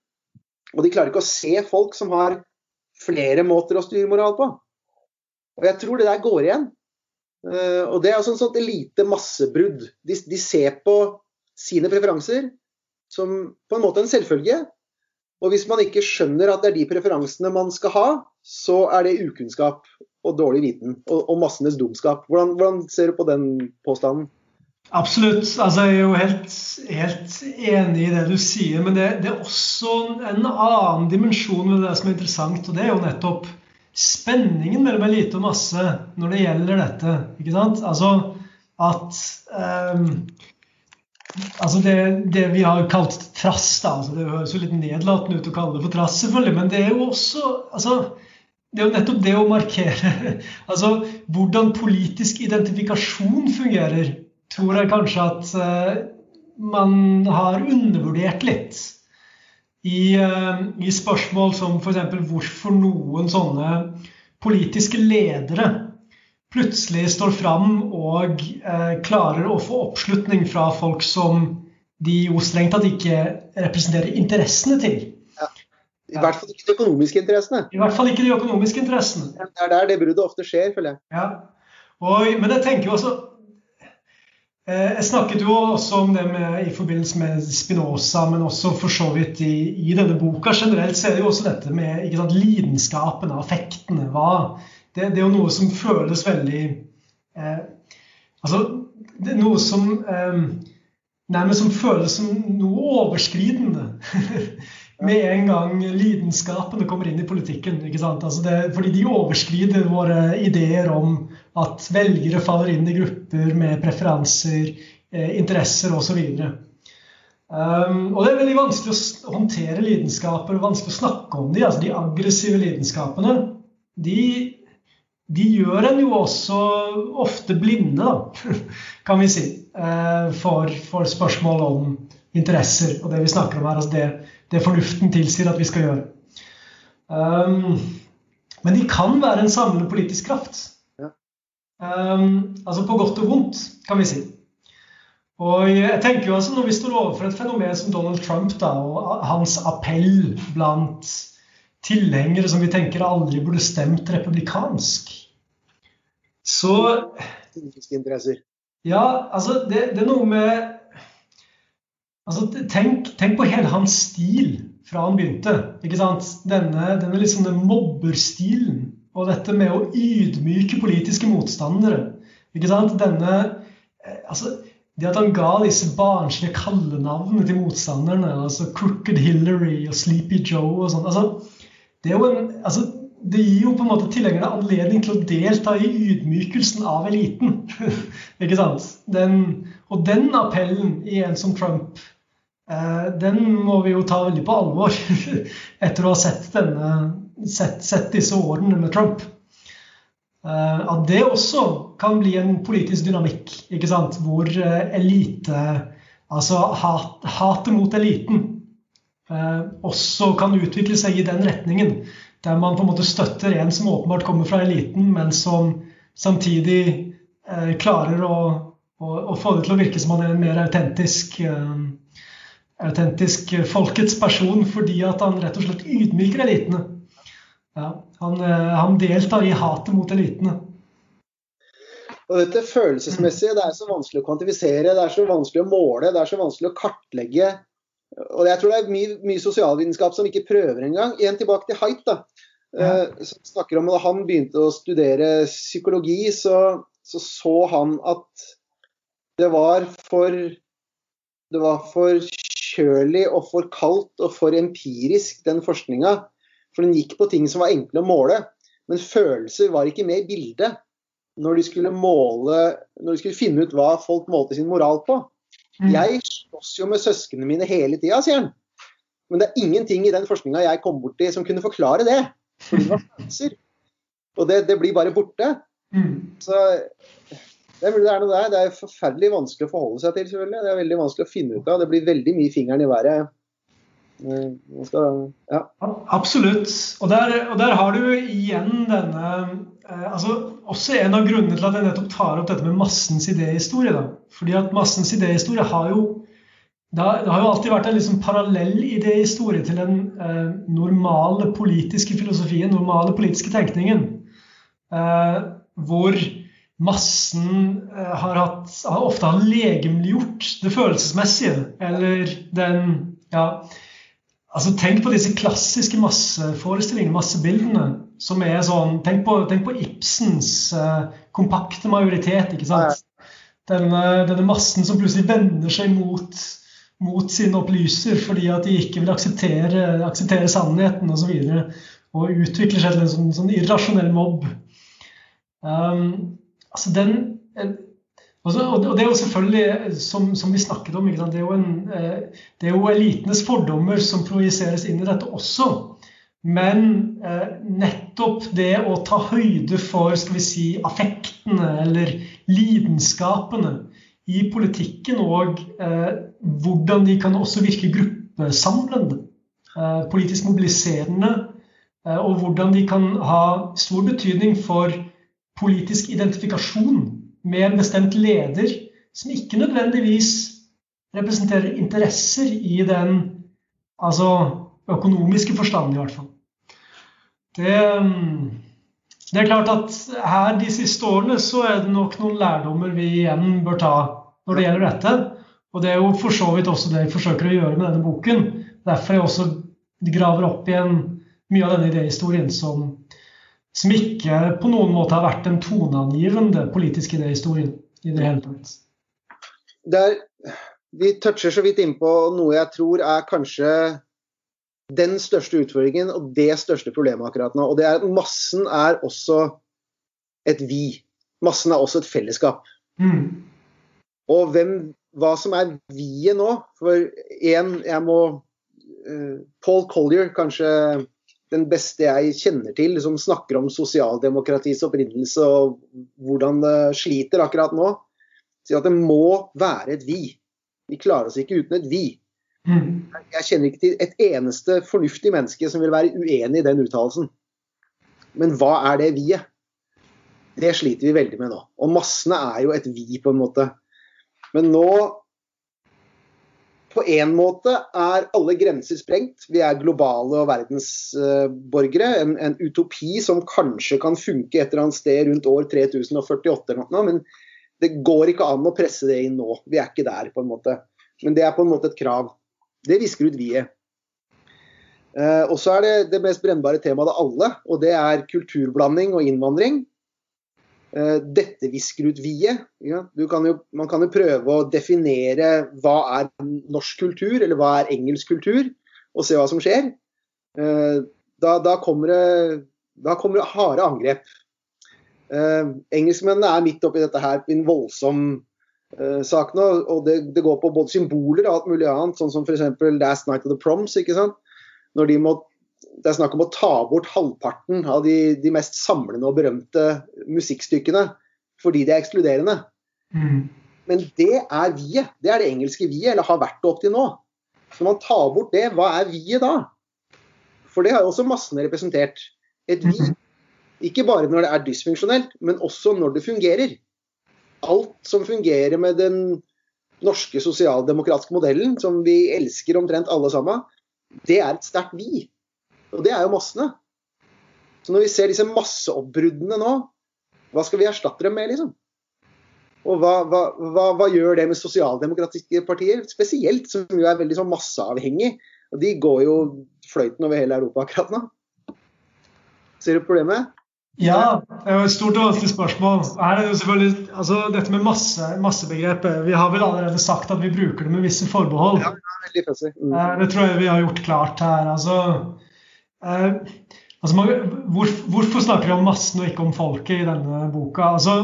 Og de klarer ikke å se folk som har flere måter å styre moral på. Og jeg tror det der går igjen. Uh, og det er altså en sånt lite massebrudd. De, de, ser på sine preferanser som på en måte en selvfølge. Og hvis man ikke skjønner at det er de preferansene man skal ha, så er det ukunnskap og dårlig viten og, og massenes dumskap. Hvordan, hvordan ser du på den påstanden? Absolutt. Altså, jeg er jo helt, helt, enig i det du sier. Men det, det, er også en annen dimensjon ved det som er interessant. Og det er jo nettopp spenningen mellom elite og masse når det gjelder dette. ikke sant? Altså at um, Altså det, det, vi har kalt trass, da, altså det høres jo litt nedlatende ut å kalle det for trass, selvfølgelig, men det er jo også altså, det er jo nettopp det å markere altså hvordan politisk identifikasjon fungerer, tror jeg kanskje at uh, man har undervurdert litt i, eh, i spørsmål som f.eks. hvorfor noen sånne politiske ledere plutselig står fram og eh, klarer å få oppslutning fra folk som de jo strengt tatt ikke representerer interessene til. Ja. I hvert fall ikke de økonomiske interessene. I hvert fall ikke de økonomiske interessene. Det er der det bruddet ofte skjer, føler jeg. Ja. Og, men jeg tenker jo også jeg snakket jo også om det med, i forbindelse med Spinoza, men også for så vidt i, i, denne boka. Generelt så er det jo også dette med sant, lidenskapene, affektene. Hva, det, det, er jo noe som føles veldig eh, Altså, det er noe som eh, nærmest som føles som noe overskridende. med en gang lidenskapene kommer inn i politikken. ikke sant? Altså det, fordi de overskrider våre ideer om at velgere faller inn i grupper med preferanser, eh, interesser osv. Um, og det er veldig vanskelig å håndtere lidenskaper vanskelig å snakke om de, altså de aggressive lidenskapene. De, de gjør en jo også ofte blinde, da, kan vi si, eh, for, for spørsmål om interesser og det vi snakker om her. altså det det fornuften tilsier at vi skal gjøre. Um, men de kan være en samlende politisk kraft. Um, altså på godt og vondt, kan vi si. Og jeg tenker jo altså Når vi står overfor et fenomen som Donald Trump da, og hans appell blant tilhengere som vi tenker aldri burde stemt republikansk, så Ja, altså det, det er noe med Altså, tenk, tenk, på hele hans stil fra han begynte. ikke sant? Denne, denne liksom den mobberstilen og dette med å ydmyke politiske motstandere. ikke sant? Denne, eh, altså, Det at han ga disse barnslige kallenavnene til motstanderne, altså Crooked Hillary og Sleepy Joe og sånn altså, det, altså, det gir jo på en måte tilhengerne anledning til å delta i ydmykelsen av eliten. ikke sant? Den, og den appellen i en som Trump Eh, den må vi jo ta veldig på alvor etter å ha sett, denne, sett, sett disse årene med Trump. Eh, at det også kan bli en politisk dynamikk, ikke sant? hvor eh, elite Altså hat, mot eliten også kan utvikle seg i den retningen. Der man på en måte støtter en som åpenbart kommer fra eliten, men som samtidig eh, klarer å, å, å, få det til å virke som han er en mer autentisk, eh, autentisk folkets person, fordi at han rett og slett ydmyker elitene. Ja, han, eh, han deltar i hatet mot elitene. Og dette følelsesmessige det er så vanskelig å kvantifisere, det er så vanskelig å måle, det er så vanskelig å kartlegge. Og jeg tror det er mye, mye sosialvitenskap som ikke prøver engang. Igjen tilbake til Haidt, da. Ja. Uh, som snakker om Da han begynte å studere psykologi, så, så, så han at det var for det var for kjølig og for kaldt og for empirisk, den forskninga. For den gikk på ting som var enkle å måle. Men følelser var ikke med i bildet når de skulle måle Når de skulle finne ut hva folk målte sin moral på. Mm. Jeg slåss jo med søsknene mine hele tida, sier han. Men det er ingenting i den forskninga jeg kom borti som kunne forklare det. Fordi det var følelser. Og det, det, blir bare borte. Mm. Så det er, det er noe der. Det er forferdelig vanskelig å forholde seg til, selvfølgelig. Det er veldig vanskelig å finne ut av. Det blir veldig mye fingeren i været skal, ja. Absolutt. Og der, og der, har du igjen denne eh, altså Også en av grunnene til at jeg nettopp tar opp dette med massens idéhistorie. Da. Fordi at massens idéhistorie har jo det har, det har jo alltid vært en liksom parallell idéhistorie til den eh, normale politiske filosofien, normale politiske tenkningen. Eh, hvor massen eh, har, hatt, har ofte har legemliggjort det følelsesmessige. Eller den ja, Altså, tenk på disse klassiske masseforestillingene, massebildene. som er sånn, Tenk på, tenk på Ibsens uh, kompakte majoritet. ikke sant? Denne, denne, massen som plutselig vender seg mot, mot sin opplyser fordi at de ikke vil akseptere, akseptere sannheten osv. Og, så og utvikler seg til en sånn, sånn irrasjonell mobb. Um, altså den, Altså, og det er jo selvfølgelig, som, som vi snakket om, det er, en, eh, det, er jo elitenes fordommer som projiseres inn i dette også. Men eh, nettopp det å ta høyde for skal vi si, affektene eller lidenskapene i politikken, og eh, hvordan de kan også virke gruppesamlende, eh, politisk mobiliserende, eh, og hvordan de kan ha stor betydning for politisk identifikasjon med en bestemt leder som ikke nødvendigvis representerer interesser i den altså økonomiske forstand, i hvert fall. Det, det, er klart at her de siste årene så er det nok noen lærdommer vi igjen bør ta når det gjelder dette. Og det er jo for så vidt også det jeg forsøker å gjøre med denne boken. Derfor jeg også graver opp igjen mye av denne idéhistorien som som ikke på noen måte har vært den toneangivende politiske idéhistorie i det hele tatt. Der, vi toucher så vidt innpå noe jeg tror er kanskje den største utfordringen og det største problemet akkurat nå. Og det er at massen er også et vi. Massen er også et fellesskap. Mm. Og hvem, hva som er vi-et nå For én, jeg må uh, Paul Collier, kanskje den beste jeg kjenner til, som snakker om sosialdemokratiets opprinnelse og hvordan det sliter akkurat nå, sier at det må være et vi. Vi klarer oss ikke uten et vi. Mm. Jeg kjenner ikke til et eneste fornuftig menneske som vil være uenig i den uttalelsen. Men hva er det vi-et? Det sliter vi veldig med nå. Og massene er jo et vi, på en måte. Men nå på en måte er alle grenser sprengt. Vi er globale og verdensborgere. En, en, utopi som kanskje kan funke et eller annet sted rundt år 3048 eller noe, men det går ikke an å presse det inn nå. Vi er ikke der, på en måte. Men det er på en måte et krav. Det visker ut vi-et. Eh, og så er det det mest brennbare temaet av alle, og det er kulturblanding og innvandring. Eh, dette visker ut viet. Ja. man kan jo prøve å definere hva er norsk kultur, eller hva er engelsk kultur, og se hva som skjer. Eh, da, da, kommer, det, da kommer, det, harde angrep. Eh, engelskmennene er midt oppi dette her i en voldsom sak nå. og det, det, går på både symboler og alt mulig annet, sånn som f.eks. Last Night of the Proms. ikke sant? Når de må det er snakk om å ta bort halvparten av de, de mest samlende og berømte musikkstykkene fordi de er ekskluderende. Mm. Men det er vi-et. Det er det engelske vi-et, eller har vært det opp til nå. Så når man tar bort det, hva er vi-et da? For det har jo også massene representert. Et vi. Ikke bare når det er dysfunksjonelt, men også når det fungerer. Alt som fungerer med den norske sosialdemokratiske modellen, som vi elsker omtrent alle sammen, det er et sterkt vi. Og det er jo massene. Så når vi ser disse masseoppbruddene nå, hva skal vi erstatte dem med, liksom? Og hva, hva, hva, hva gjør det med sosialdemokratiske partier, spesielt, som jo er veldig sånn masseavhengig? Og de går jo fløyten over hele Europa akkurat nå. Ser du problemet? Ja, det er et stort og vanskelig spørsmål. Her er det jo selvfølgelig, altså Dette med masse, massebegrepet Vi har vel allerede sagt at vi bruker det med visse forbehold. Ja, veldig fødsel. Mm. Eh, Det tror jeg vi har gjort klart her. Altså, altså man, hvor, Hvorfor snakker vi om massen og ikke om folket i denne boka? Altså,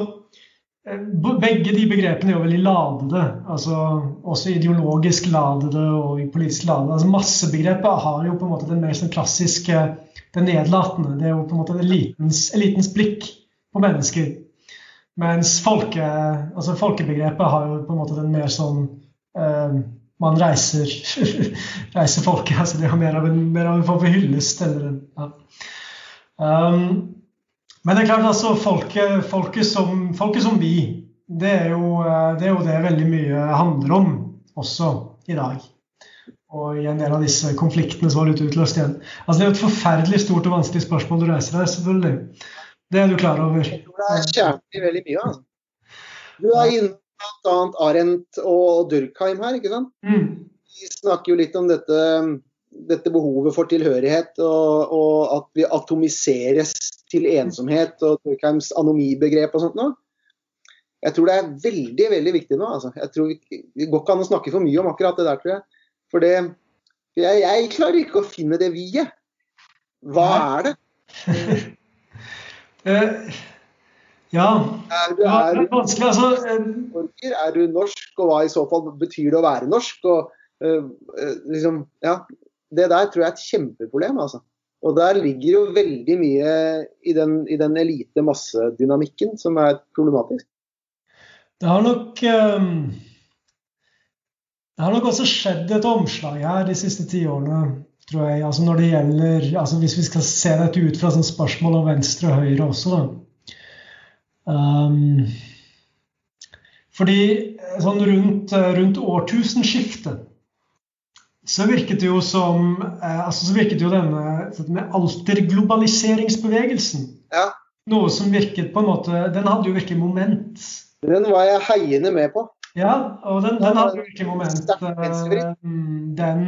eh, begge de begrepene er jo veldig ladede. altså Også ideologisk ladede og politisk ladede. altså Massebegrepet har jo på en måte den mer sånn klassiske det nedlatende. Det er jo på en måte elitens, elitens blikk på mennesker. Mens folke, altså folkebegrepet har jo på en måte den mer sånn eh, Man reiser reiser folket. altså Det har mer av en, mer av en form for hyllest. Eller, ja. um, men det er klart altså folket, folket, som, folket som vi, det er, jo, det er jo det veldig mye handler om også i dag og i en del av disse konfliktene som har blitt utløst igjen. Altså Det er jo et forferdelig stort og vanskelig spørsmål du reiser deg, selvfølgelig. Det er du klar over. Jeg tror det er kjernen i veldig mye. Altså. Du er inne bl.a. Arendt og Durkheim her, ikke sant? Mm. De snakker jo litt om dette, dette behovet for tilhørighet, og, og, at vi atomiseres til ensomhet, og Durkheims anomibegrep og sånt noe. Jeg tror det er veldig veldig viktig nå. Altså. Jeg tror Det går ikke an å snakke for mye om akkurat det der, tror jeg. For det jeg, jeg klarer ikke å finne det vi-et. Hva er det? Ja. Er du, er det er vanskelig, altså. Er du norsk, og hva i så fall betyr det å være norsk? Og, øh, liksom, ja, det der tror jeg er et kjempeproblem. Altså. Og der ligger jo veldig mye i den, i den elite massedynamikken som er problematisk. Det har nok um, Det har nok også skjedd et omslag her de siste ti årene, tror jeg. Altså når det gjelder altså Hvis vi skal se dette ut fra sånn spørsmål om venstre og høyre også, da. Um, fordi eh, sånn rundt, eh, rundt årtusenskiftet så virket det jo som eh, altså så virket jo denne, med alterglobaliseringsbevegelsen Ja, noe som virket på en måte Den hadde jo virkelig moment. den var jeg heiende med på. Ja, og den, den hadde jo virkelig moment. Den,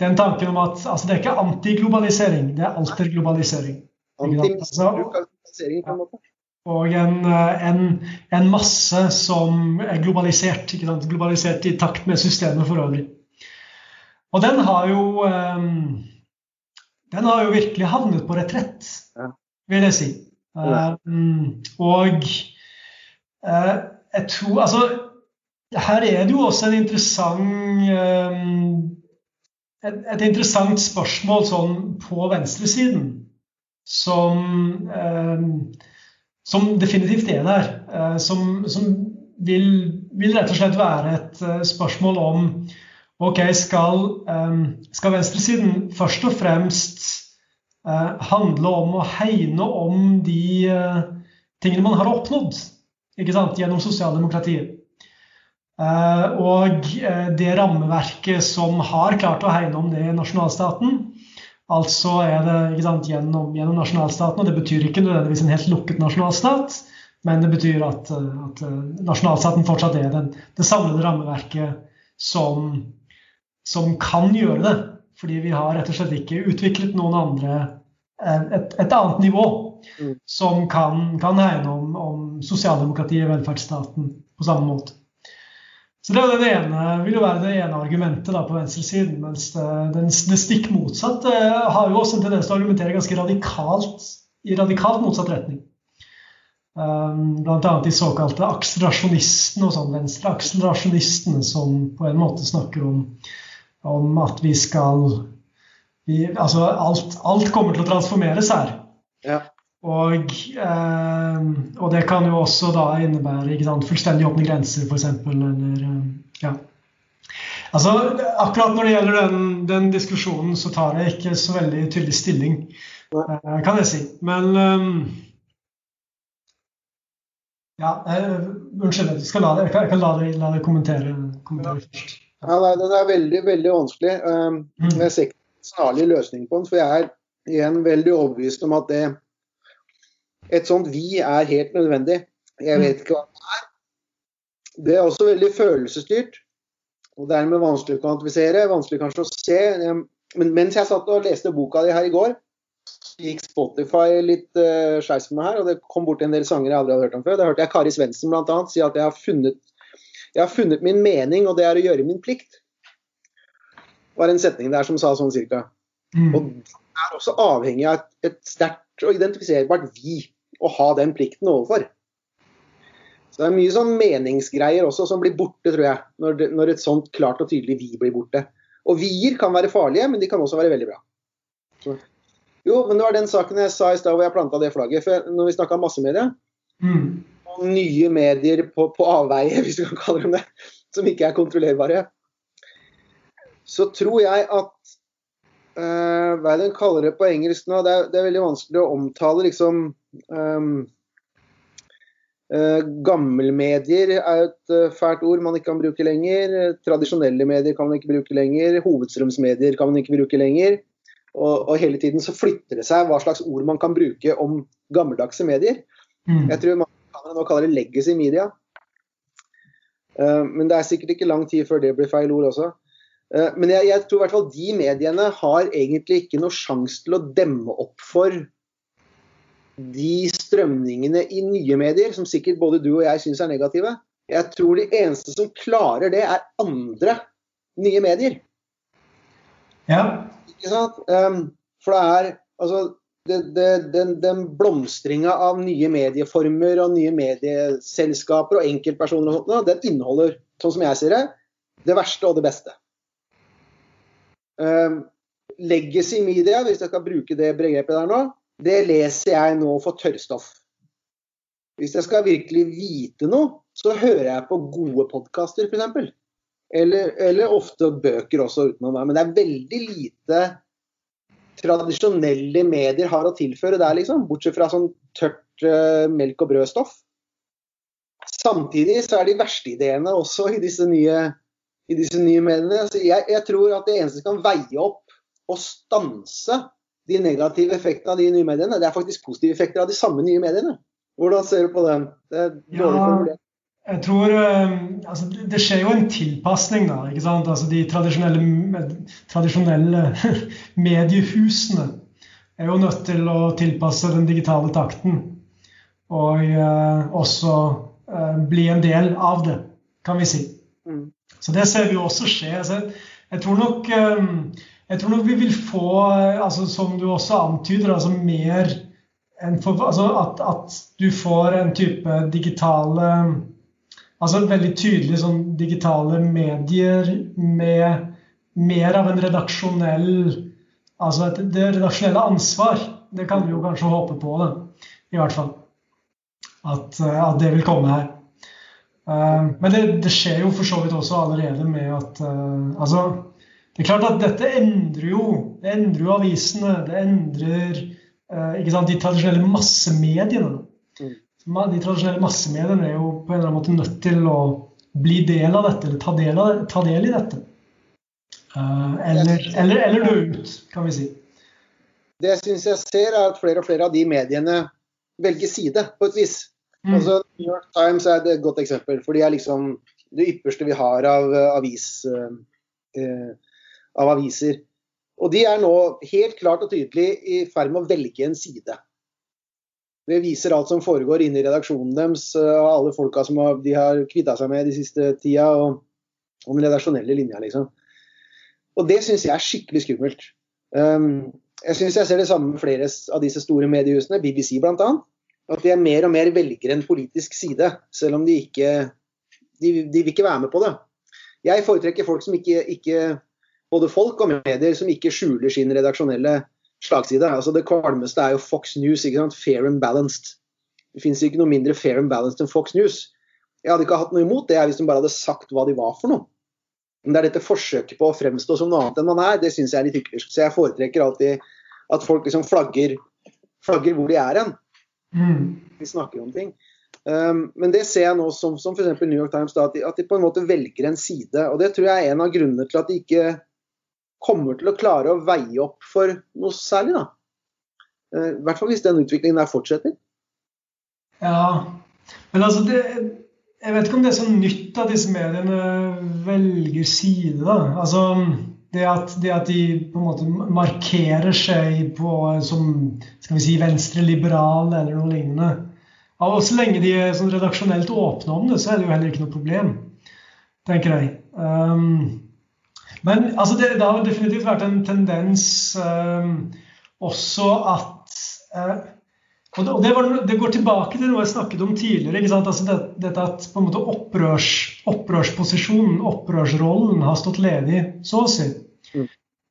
den tanken om at altså det er ikke antiglobalisering, det er alterglobalisering. Antiglobalisering, på en måte. Og en, eh, en, en masse som er globalisert. Globalisert i takt med systemet for øvrig. Og den har jo eh, Den har jo virkelig havnet på retrett, vil jeg si. Um, og eh, jeg tror Altså, her er det jo også en interessant et, et interessant spørsmål sånn på venstresiden som som definitivt er der. eh, Som, som vil, vil rett og slett være et eh, spørsmål om Ok, skal, eh, skal venstresiden først og fremst handle om å hegne om de tingene man har oppnådd gjennom sosialdemokratiet? Og det rammeverket som har klart å hegne om det i nasjonalstaten, Altså er det sant, gjennom, gjennom nasjonalstaten, og det betyr ikke nødvendigvis en helt lukket nasjonalstat, men det betyr at, at eh, nasjonalstaten fortsatt er den, det samlede rammeverket som, som kan gjøre det. Fordi vi har rett og slett ikke utviklet noen andre eh, et, et annet nivå Mm. som kan, kan hegne om, om sosialdemokratiet, velferdsstaten, på samme måte. Så Det jo ene, vil jo være det ene argumentet da på venstresiden. Mens det, den, det stikk motsatte har jo også en tendens til å argumentere ganske radikalt i radikalt motsatt retning. Um, annet de såkalte akselerasjonistene og sånn, venstre akselerasjonistene som på en måte snakker om, om at vi skal vi, Altså alt, alt kommer til å transformeres her. Ja. Og, eh, og det kan jo også da innebære sant, fullstendig åpne grenser, f.eks. Eller eh, ja. Altså, akkurat når det gjelder den, den diskusjonen, så tar jeg ikke så veldig tydelig stilling, eh, kan jeg si. Men, eh, Ja, eh, Unnskyld, jeg skal la det, jeg kan la deg, la det kommentere, kommentere først. Ja, nei, Den er veldig veldig vanskelig. Um, Mm. Jeg ser ikke snarlig løsning på den, for jeg er igjen veldig overbevist om at det, et sånt vi er helt nødvendig. Jeg vet ikke hva det er. Det er også veldig følelsesstyrt, og dermed vanskelig å kvantifisere. Vanskelig kanskje å se. Men mens jeg satt og leste boka di her i går, gikk Spotify litt uh, skeis for meg her, og det kom bort en del sanger jeg aldri hadde hørt om før. Da hørte jeg Kari Svendsen bl.a. si at jeg har funnet jeg har funnet min mening, og det er å gjøre min plikt. Det var en setning der som sa sånn cirka. Mm. Og det er også avhengig av et, et sterkt og identifiserbart vi å ha den plikten overfor. Så det er mye sånn meningsgreier også som blir borte, tror jeg, når, det, når et sånt klart og tydelig vi blir borte. Og vi-er kan være farlige, men de kan også være veldig bra. Så. Jo, men det var den saken jeg sa i stad hvor jeg planta det flagget. For når vi snakka om massemedia, Mm. og nye medier på, på avveie, hvis du kan kalle dem det, som ikke er kontrollerbare, så tror jeg at eh, Hva er det de kaller det på engelsk nå? Det er, det er veldig vanskelig å omtale liksom um, uh, Gammelmedier er et uh, fælt ord man ikke kan bruke lenger. Tradisjonelle medier kan man ikke bruke lenger. Hovedstrømsmedier kan man ikke bruke lenger. Og, og hele tiden så flytter det seg hva slags ord man kan bruke om gammeldagse medier. Mm. Jeg tror man kan nå kalle det legacy media. Uh, men det er sikkert ikke lang tid før det blir feil ord også. Eh, men jeg, jeg tror i hvert fall de mediene har egentlig ikke noe sjanse til å demme opp for de strømningene i nye medier, som sikkert både du og jeg syns er negative. Jeg tror de eneste som klarer det, er andre nye medier. Ja. Ikke sant? Um, for det er altså det, det, den, den blomstringa av nye medieformer og nye medieselskaper og enkeltpersoner og sånt, den inneholder, sånn som jeg ser det, det verste og det beste. Um, legacy media, hvis jeg skal bruke det begrepet der nå, det leser jeg nå for tørrstoff. Hvis jeg skal virkelig vite noe, så hører jeg på gode podkaster, f.eks. Eller, eller ofte bøker også utenom meg. Men det er veldig lite tradisjonelle medier har å tilføre der, liksom. Bortsett fra sånn tørt uh, melk og brødstoff. Samtidig så er de verste ideene også i disse nye, i disse nye mediene. Så jeg, jeg tror at det eneste som kan veie opp og stanse de negative effektene av de nye mediene, det er faktisk positive effekter av de samme nye mediene. Hvordan ser du på den? Det er dårlig Ja. formulert. Jeg tror eh, altså, det- skjer jo en tilpasning, da. ikke sant? Altså, de tradisjonelle, tradisjonelle mediehusene er jo nødt til å tilpasse den digitale takten. Og eh, også eh, bli en del av det, kan vi si. Mm. Så det ser vi jo også skje. Jeg tror nok eh, jeg tror nok vi vil få, eh, altså, som du også antyder, altså mer for, altså at, at du får en type digitale Altså veldig tydelig sånn digitale medier med mer av en redaksjonell Altså et, det redaksjonelle ansvar. Det kan vi jo kanskje håpe på, det, I hvert fall. At, eh, at det vil komme her. Eh, men det, det skjer jo for så vidt også allerede med at eh, Altså, det er klart at dette endrer jo Det endrer jo avisene. Det endrer eh, sant, de tradisjonelle massemediene. Mm. De tradisjonelle massemediene er jo på en eller annen måte nødt til å bli del av dette, eller ta del, av, ta del i dette. Eller, eller, eller dø ut, kan vi si. Det jeg syns jeg ser, er at flere og flere av de mediene velger side, på et vis. Mm. Altså, New York Times er et godt eksempel, for de er liksom det ypperste vi har av, eh, avis, eh, eh, av aviser. Og de er nå helt klart og tydelig i ferd med å velge en side. Det viser alt som foregår inne i redaksjonen deres, eh, og alle folka som de har kvitta seg med de siste tida, og, og den redaksjonelle linja, liksom. Og det syns jeg er skikkelig skummelt. Um, jeg syns jeg ser det samme med flere av disse store mediehusene, BBC bl.a. At de er mer og mer velger en politisk side, selv om de ikke de, de vil ikke være med på det. Jeg foretrekker folk som ikke, ikke Både folk og medier som ikke skjuler sin redaksjonelle slagside. Altså Det kvalmeste er jo Fox News. ikke sant? Fair and balanced. Det fins ikke noe mindre fair and balanced enn Fox News. Jeg hadde ikke hatt noe imot det hvis de bare hadde sagt hva de var for noe. Men det er dette forsøket på å fremstå som noe annet enn man er, det syns jeg er litt hyklersk. Så jeg foretrekker alltid at folk liksom flagger, flagger hvor de er hen. Mm. Vi snakker om ting. Um, men det ser jeg nå som, som f.eks. New York Times, da, at, de, at, de, på en måte velger en side. Og det tror jeg er en av grunnene til at de ikke kommer til å klare å veie opp for noe særlig. da. Uh, I hvert fall hvis den utviklingen der fortsetter. Ja, men altså det, Jeg vet ikke om det er så nytt at disse mediene velger side. da. Altså det at, det at, de på en måte markerer seg på, som skal vi si, venstreliberale eller noe lignende. Og så lenge de er sånn redaksjonelt åpne om det, så er det jo heller ikke noe problem, tenker jeg. Um, men altså, det, det, har definitivt vært en tendens um, også at uh, og, det, var, det, går tilbake til noe jeg snakket om tidligere. Altså det, dette at på en måte opprørs, opprørsposisjonen, opprørsrollen, har stått ledig, så å si. Mm.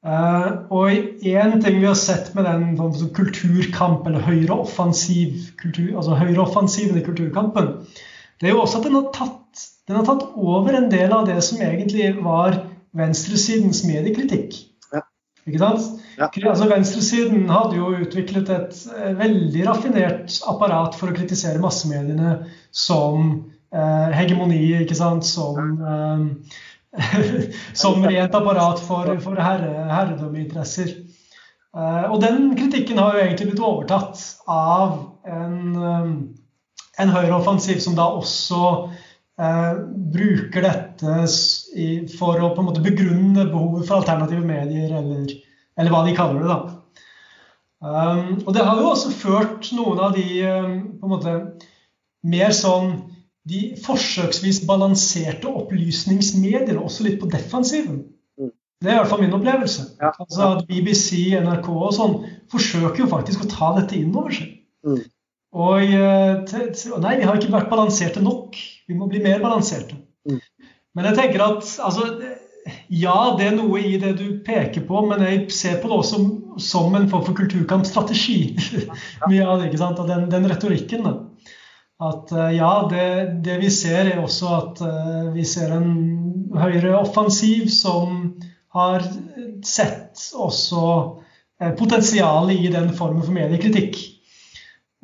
Uh, og én ting vi har sett med den sånn, kulturkamp, eller høyreoffensiv kultur, altså høyreoffensiven i kulturkampen, det er jo også at den har, tatt, den har tatt over en del av det som egentlig var venstresidens mediekritikk. Ja. Ikke sant? Ja. Altså, venstresiden hadde jo utviklet et eh, veldig raffinert apparat for å kritisere massemediene som eh, hegemoni, ikke sant? som eh, som rent apparat for, for herre, herredømmeinteresser. Uh, og den kritikken har jo egentlig blitt overtatt av en, um, en høyreoffensiv som da også uh, bruker dette i, for å på en måte begrunne behovet for alternative medier, eller, eller hva de kaller det. da. Um, og det har jo også ført noen av de um, på en måte mer sånn de forsøksvis balanserte opplysningsmediene også litt på defensiven. Mm. Det er i hvert fall min opplevelse. Ja. Altså at BBC, NRK og sånn forsøker jo faktisk å ta dette inn over seg. Mm. Og eh, nei, vi har ikke vært balanserte nok. Vi må bli mer balanserte. Mm. Men jeg tenker at altså, ja, det er noe i det du peker på, men jeg ser på det også som, som en form for kulturkampstrategi. Mye av det, ikke sant? Og den, den retorikken. da at eh, ja, det, det, vi ser, er også at uh, vi ser en høyreoffensiv som har sett også uh, potensialet i den formen for mediekritikk.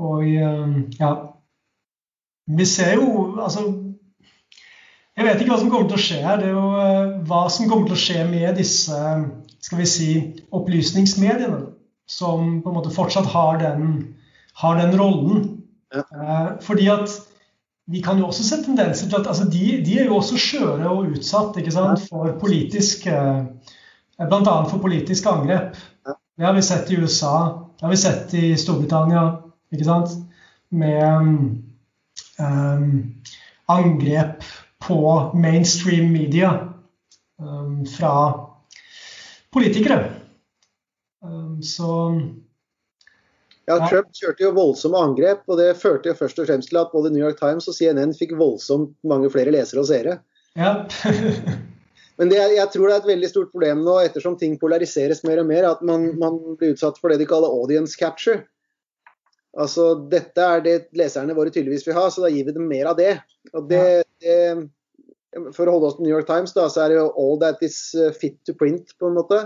Og ja Vi ser jo altså Jeg vet ikke hva som kommer til å skje her. Det er jo hva som kommer til å skje med disse skal vi si, opplysningsmediene, som på en måte fortsatt har den, har den rollen ja. Fordi at vi kan jo også se tendenser til at altså de, de, er jo også skjøre og utsatt ikke sant, for politisk Bl.a. for politiske angrep. Det har vi sett i USA, det har vi sett i Storbritannia. ikke sant, Med um, angrep på mainstream media um, fra politikere. Um, så ja, Trump kjørte jo voldsomme angrep, og det førte jo først og fremst til at både New York Times og CNN fikk voldsomt mange flere lesere og seere. Ja. Men det, jeg tror det er et veldig stort problem nå, ettersom ting polariseres mer og mer, at man, man blir utsatt for det de kaller audience capture. Altså, Dette er det leserne våre tydeligvis vil ha, så da gir vi dem mer av det. Og det, det For å holde oss til New York Times, da, så er det jo all that is uh, fit to print, på en måte.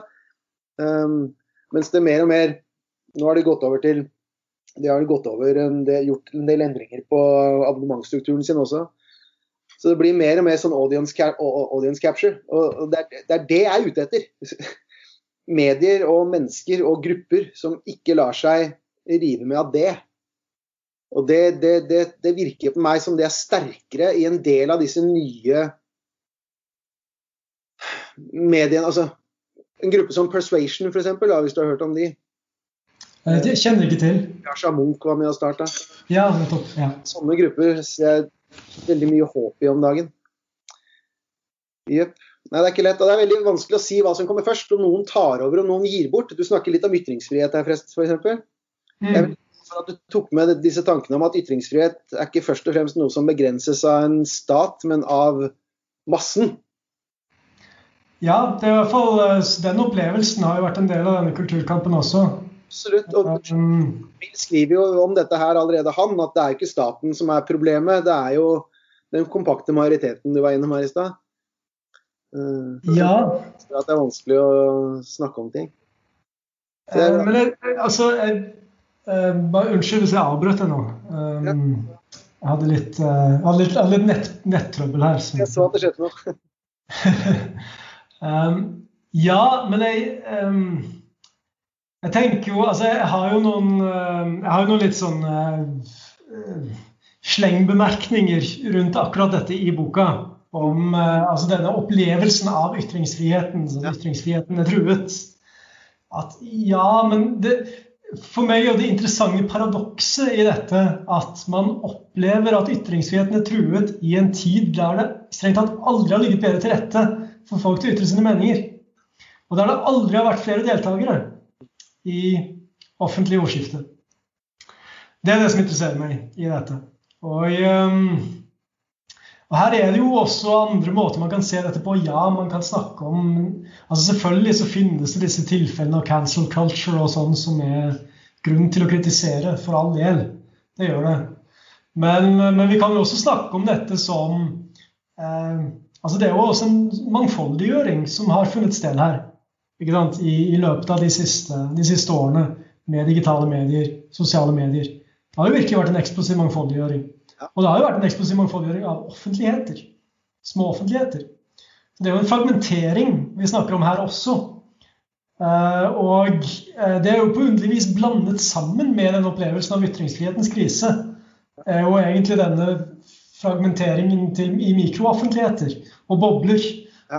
Um, mens det mer og mer Nå har de gått over til de har gått over en del, gjort en del endringer på abonnementsstrukturen sin også. Så det blir mer og mer sånn audience, audience capture. Og det er, det er, det jeg er ute etter. Medier og mennesker og grupper som ikke lar seg rive med av det. Og det, det, det, virker på meg som det er sterkere i en del av disse nye mediene. Altså en gruppe som Persuasion, f.eks., hvis du har hørt om de. Eh, det kjenner ikke til. Yasha Munch var med å starte. Ja, nettopp. Ja. Sånne grupper ser jeg veldig mye håp i om dagen. Jepp. Nei, det er ikke lett. Og det er veldig vanskelig å si hva som kommer først. Om noen tar over og noen gir bort. Du snakker litt om ytringsfrihet her, f.eks. Mm. Jeg vil for at du tok med disse tankene om at ytringsfrihet er ikke først og fremst noe som begrenses av en stat, men av massen. Ja, det er i hvert fall eh, den opplevelsen har jo vært en del av denne kulturkampen også. Absolutt. Og Bill skriver jo om dette her allerede, han, at det er ikke staten som er problemet. Det er jo den kompakte majoriteten du var innom her i stad. Uh, ja. At det er vanskelig å snakke om ting. Uh, men jeg, altså jeg, uh, bare Unnskyld hvis jeg avbrøt deg nå. Um, ja. Jeg hadde litt, uh, hadde litt, hadde litt nett, nettrøbbel her. Så. Jeg så at det skjedde noe. um, ja, men jeg um, Jeg tenker jo Altså, jeg har jo noen uh, Jeg har jo noen litt sånn uh, slengbemerkninger rundt akkurat dette i boka. Om altså denne opplevelsen av ytringsfriheten. Så ytringsfriheten er truet. At ja, men det for meg er det interessante paradokset i dette at man opplever at ytringsfriheten er truet i en tid der det strengt tatt aldri har ligget bedre til rette for folk til å ytre sine meninger. Og der det aldri har vært flere deltakere i offentlig ordskifte. Det er det som interesserer meg i dette. Og, um, og, her er det jo også andre måter man kan se dette på. Ja, man kan snakke om altså Selvfølgelig så finnes det disse tilfellene av cancel culture og sånn som er grunn til å kritisere, for all del. Det gjør det. Men, men vi kan jo også snakke om dette som eh, altså Det er jo også en mangfoldiggjøring som har funnet sted her I, I, løpet av de siste, de siste, årene med digitale medier, sosiale medier. Det har jo virkelig vært en eksplosiv mangfoldiggjøring. Og det har jo vært en eksplosiv mangfoldiggjøring av offentligheter. Små offentligheter. Så Det er jo en fragmentering vi snakker om her også. Uh, og uh, det er jo på underlig vis blandet sammen med den opplevelsen av ytringsfrihetens krise. Uh, og egentlig denne fragmenteringen til, i mikrooffentligheter og bobler.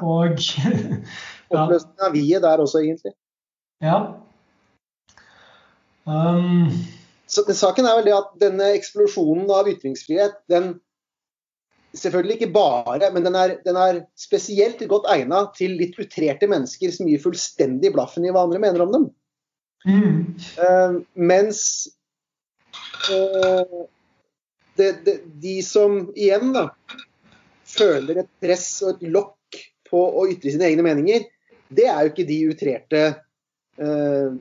Og. Oppløsningen av vi-et der også, egentlig. Ja. Um, Så Saken er vel det at denne eksplosjonen av ytringsfrihet, den Selvfølgelig ikke bare, men den er, den er spesielt godt egna til litt utrerte mennesker som gir fullstendig blaffen i hva andre mener om dem. Mm. Uh, mens uh, det, det, de som igjen da føler et press og et lokk på å ytre sine egne meninger, det er jo ikke de utrerte uh,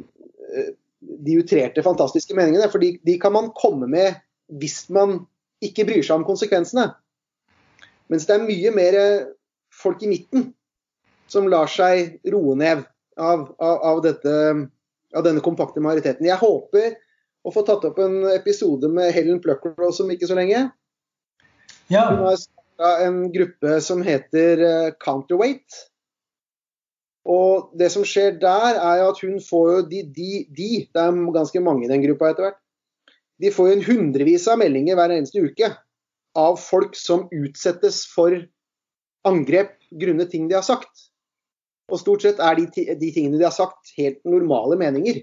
de utrerte, fantastiske meningene. For de, de kan man komme med hvis man ikke bryr seg om konsekvensene. Mens det er mye mer folk i midten som lar seg roe ned av, av, av, dette, av denne kompakte majoriteten. Jeg håper å få tatt opp en episode med Helen Plucker som om ikke så lenge. Ja. Hun har starta en gruppe som heter eh, Counterweight. Og det som skjer der, er at hun får jo de, de, de Det er ganske mange i den gruppa etter hvert. De får jo en hundrevis av meldinger hver eneste uke av folk som utsettes for angrep grunnet ting de har sagt. Og stort sett er de, de, tingene de har sagt, helt normale meninger.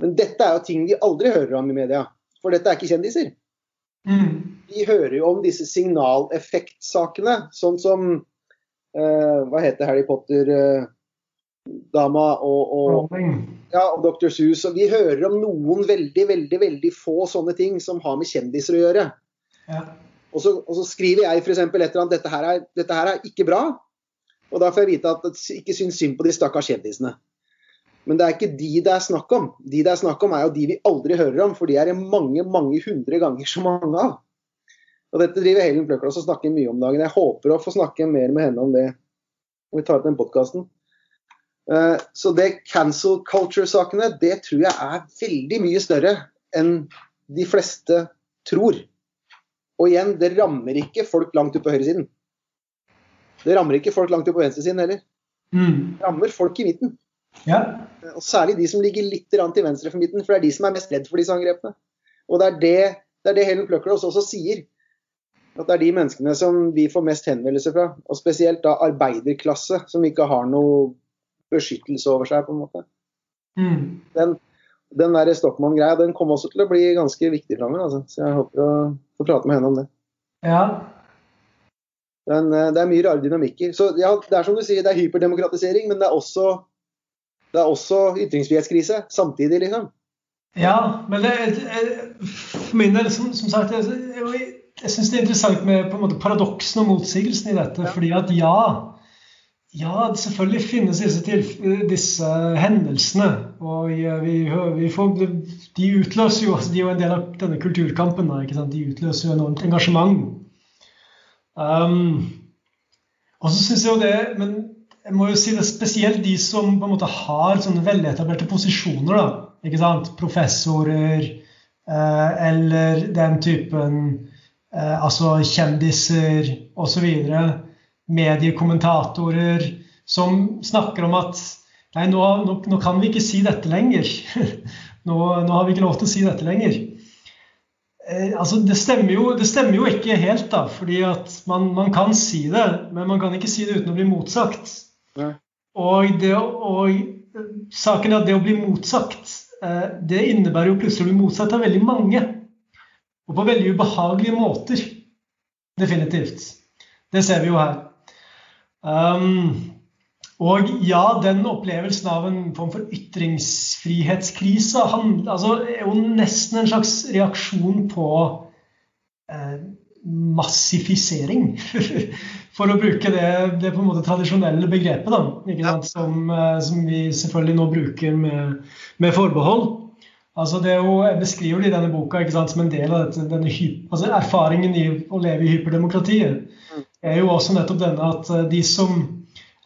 Men dette er jo ting de aldri hører om i media, for dette er ikke kjendiser. Mm. Vi hører jo om disse signaleffektsakene, sånn som uh, Hva heter Harry Potter-dama Eh, og, og, ja, og Dr. Seuss. Og vi hører om noen veldig, veldig, veldig få sånne ting som har med kjendiser å gjøre. Ja. Og, så, og, så, skriver jeg f.eks. et eller annet dette her, er, dette her er ikke bra. Og da får jeg vite at det ikke syns synd på de stakkars kjendisene. Men det er ikke de det er snakk om. De det er snakk om, er jo de vi aldri hører om, for de er det mange mange hundre ganger så mange av. Og Dette driver Helen Pløkkel også snakker mye om dagen. Jeg håper å få snakke mer med henne om det når vi tar opp den podkasten. Eh, så det cancel culture-sakene, det tror jeg er veldig mye større enn de fleste tror. Og igjen, det rammer ikke folk langt ut på høyresiden. Det rammer ikke folk langt ut på venstresiden heller. Mm. Det rammer folk i midten. Ja. Og særlig de som ligger litt til venstre for midten, for det er de som er mest redd for disse angrepene. Og det er det, det, er det Helen Pluckers også sier. At det er de menneskene som vi får mest henvendelser fra. Og spesielt da arbeiderklasse, som ikke har noe beskyttelse over seg, på en måte. Mm. Den, den der Stockmann-greia den kommer også til å bli ganske viktig framover. Altså. Så jeg håper å få prate med henne om det. Ja. Den, eh, det er mye rare dynamikker. Så ja, det er som du sier, det er hyperdemokratisering, men det er også, det er også ytringsfrihetskrise samtidig, liksom. Ja, men det, for min del, som, som sagt, jeg, jeg, jeg syns det er interessant med på en måte paradoksen og motsigelsen i dette. Ja. fordi at ja, ja, selvfølgelig finnes disse, disse hendelsene. Og vi, vi får, de utløser jo altså De er jo en del av denne kulturkampen. De utløser jo enormt engasjement. Um, og så syns jeg jo det Men jeg må jo si det spesielt de som på en måte har sånne veletablerte posisjoner. da, ikke sant? Professorer eh, eller den typen altså kjendiser osv. Mediekommentatorer som snakker om at nei, nå, nå, nå, kan vi ikke si dette lenger. nå, nå, har vi ikke lov til å si dette lenger. Eh, altså, det, stemmer jo, det, stemmer jo, ikke helt, da. fordi at man, man, kan si det, men man kan ikke si det uten å bli motsagt. Ja. Og, det, og saken er at det å bli motsagt, eh, det innebærer jo plutselig å bli motsatt av veldig mange. Og på veldig ubehagelige måter. Definitivt. Det ser vi jo her. Um, og ja, den opplevelsen av en form for ytringsfrihetskrise han, altså, er jo nesten en slags reaksjon på eh, massifisering. For å bruke det, det, på en måte tradisjonelle begrepet, da, som, eh, som, vi selvfølgelig nå bruker med, med forbehold. Altså det jo, Jeg beskriver det i denne boka sant, som en del av dette, denne altså erfaringen i å leve i hyperdemokratiet. Mm. er jo også nettopp denne at eh, de som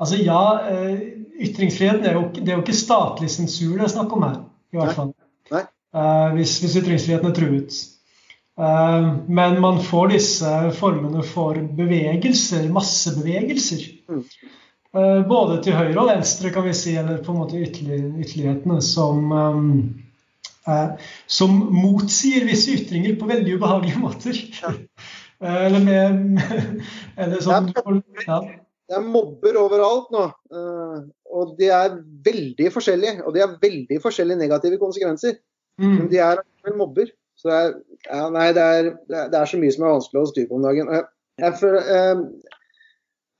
Altså ja, eh, ytringsfriheten er jo, det er jo ikke statlig sensur det er snakk om her. i hvert fall. Nei. Nei. Uh, hvis, hvis, ytringsfriheten er truet. Men man får disse formene for bevegelser, massebevegelser. Mm. Både til høyre og venstre, kan vi si, eller på en måte ytterlighetene, som, som motsier visse ytringer på veldig ubehagelige måter. Ja. eller med, eller som, ja. Det er mobber overalt nå. Eh, og de er veldig forskjellige. Og de har veldig forskjellige negative konsekvenser. Mm. Men de er vel mobber. Så det er, ja, nei, det er, det er, så mye som er vanskelig å styre på om dagen. Jeg, jeg, for, eh,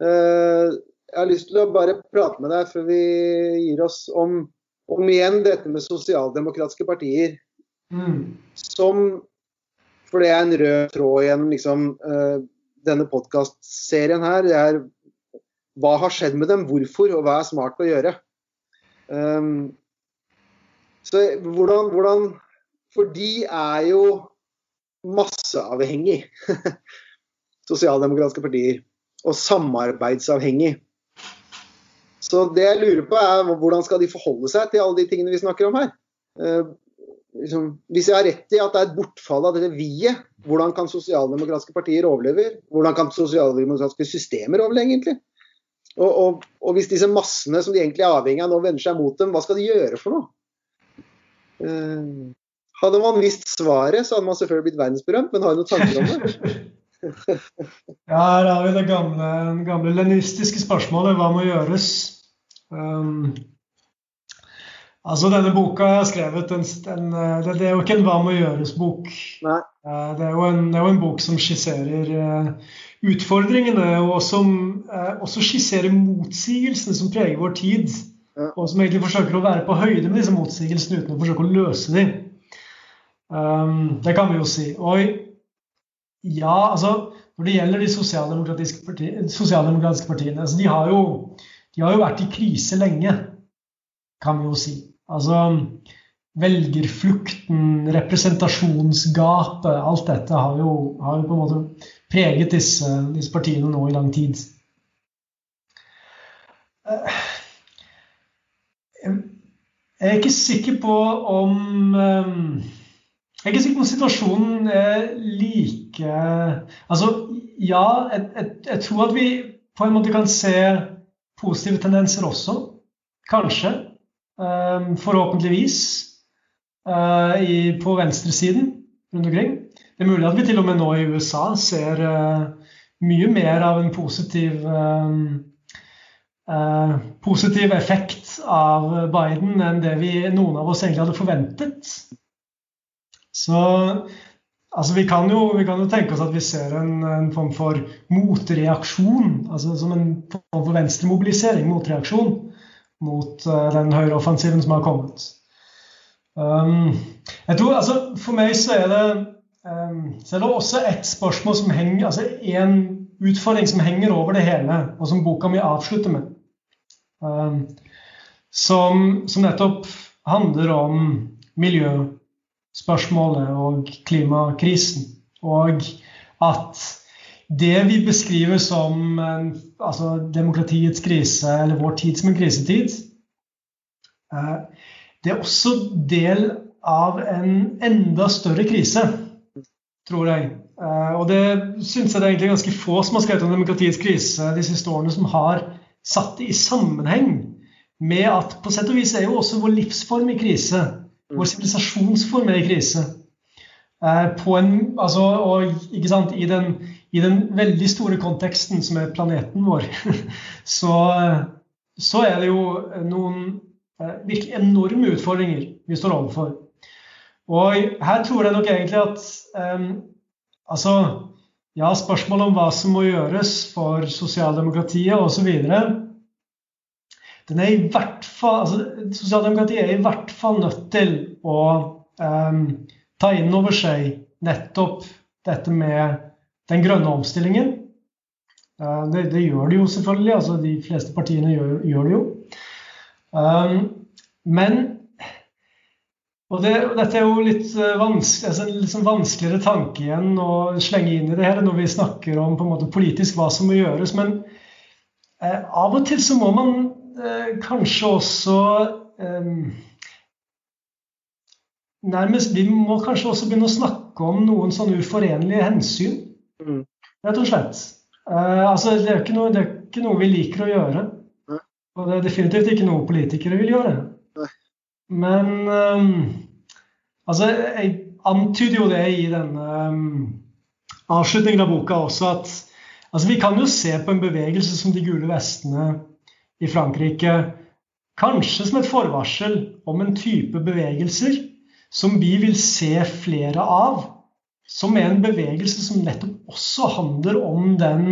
eh, jeg, har lyst til å bare prate med deg før vi gir oss om, om igjen dette med sosialdemokratiske partier. Mm. Som For det er en rød tråd gjennom liksom, uh, denne podkastserien her. Det er hva har skjedd med dem, hvorfor, og hva er smart å gjøre. Um, så hvordan, hvordan, For de er jo masseavhengig, sosialdemokratiske partier. Og samarbeidsavhengig. Så det jeg lurer på er hvordan skal de forholde seg til alle de tingene vi snakker om her. Uh, liksom, hvis jeg har rett i at det er et bortfall av dette vi-et, hvordan kan sosialdemokratiske partier overleve? Hvordan kan sosialdemokratiske systemer overleve, egentlig? Og, og, og, hvis disse massene som de egentlig er avhengig av nå, vender seg mot dem, hva skal de gjøre for noe? Uh, hadde man visst svaret, så hadde man selvfølgelig blitt verdensberømt, men har du noen tanker om det? ja, her har vi det gamle, gamle lenistiske spørsmålet hva må gjøres? Um, altså Denne boka jeg har skrevet, en, en, det, det, er jo ikke en hva må gjøres-bok. Uh, det, er en, det er jo en bok som skisserer uh, utfordringene, og som uh, også skisserer motsigelsene som preger vår tid. Ja. Og som egentlig forsøker å være på høyde med disse motsigelsene uten å forsøke å løse dem. Um, det kan vi jo si. Og ja, altså Når det gjelder de sosialdemokratiske, parti, sosialdemokratiske partiene altså de, har jo, de har jo vært i krise lenge, kan vi jo si. Altså velgerflukten, representasjonsgapet, alt dette har jo, har jo på en måte preget disse, disse, partiene nå i lang tid. Eh, jeg er ikke sikker på om eh, Jeg er ikke sikker på om situasjonen er like Altså, ja, jeg, jeg, jeg tror at vi på en måte kan se positive tendenser også. Kanskje. Eh, forhåpentligvis. på venstresiden rundt omkring. Det er mulig at vi til og med nå i USA ser uh, mye mer av en positiv uh, uh, positiv effekt av Biden enn det vi, noen av oss egentlig hadde forventet. Så altså, vi, kan jo, vi, kan jo, tenke oss at vi ser en, en form for motreaksjon. altså Som en form for venstremobilisering, motreaksjon mot den høyreoffensiven som har kommet. Um, jeg tror, altså, For meg så er det um, så er det også et spørsmål som henger, altså en utfordring som henger over det hele, og som boka mi avslutter med. Um, som, som nettopp handler om miljøspørsmålet og klimakrisen. Og at det vi beskriver som en, altså demokratiets krise, eller vår tid som en krisetid, eh, det er også del av en enda større krise tror jeg. Uh, og det syns jeg det er egentlig ganske få som har skrevet om demokratiets krise de siste årene, som har satt det i sammenheng med at på sett og vis er jo også vår livsform i krise. Vår sivilisasjonsform er i krise. En, altså, og sant, i den, i den veldig store konteksten som er planeten vår, så, så er det jo noen uh, virkelig enorme utfordringer vi står overfor. Og her tror jeg nok egentlig at um, Altså, ja, spørsmålet om hva som må gjøres for sosialdemokratiet osv. Den er i hvert fall altså, Sosialdemokratiet er i hvert fall nødt til å um, ta inn over seg nettopp dette med den grønne omstillingen. Uh, det, det, gjør de jo selvfølgelig. altså De fleste partiene gjør, gjør det jo. Um, men og, det, og, Dette er jo litt, eh, vanskelig, altså en sånn vanskeligere tanke igjen å slenge inn i det her når vi snakker om på en måte politisk hva som må gjøres. Men eh, av og til så må man kanskje også eh, nærmest, Vi må kanskje også begynne å snakke om noen sånne uforenlige hensyn, mm. rett og slett. Eh, altså, det, er noe, det, er ikke noe, vi liker å gjøre. Og det er definitivt ikke noe politikere vil gjøre. Men altså, jeg antyder jo det i denne avslutningen av boka også at altså, vi kan jo se på en bevegelse som De gule vestene i Frankrike kanskje som et forvarsel om en type bevegelser som vi vil se flere av. Som er en bevegelse som nettopp også handler om den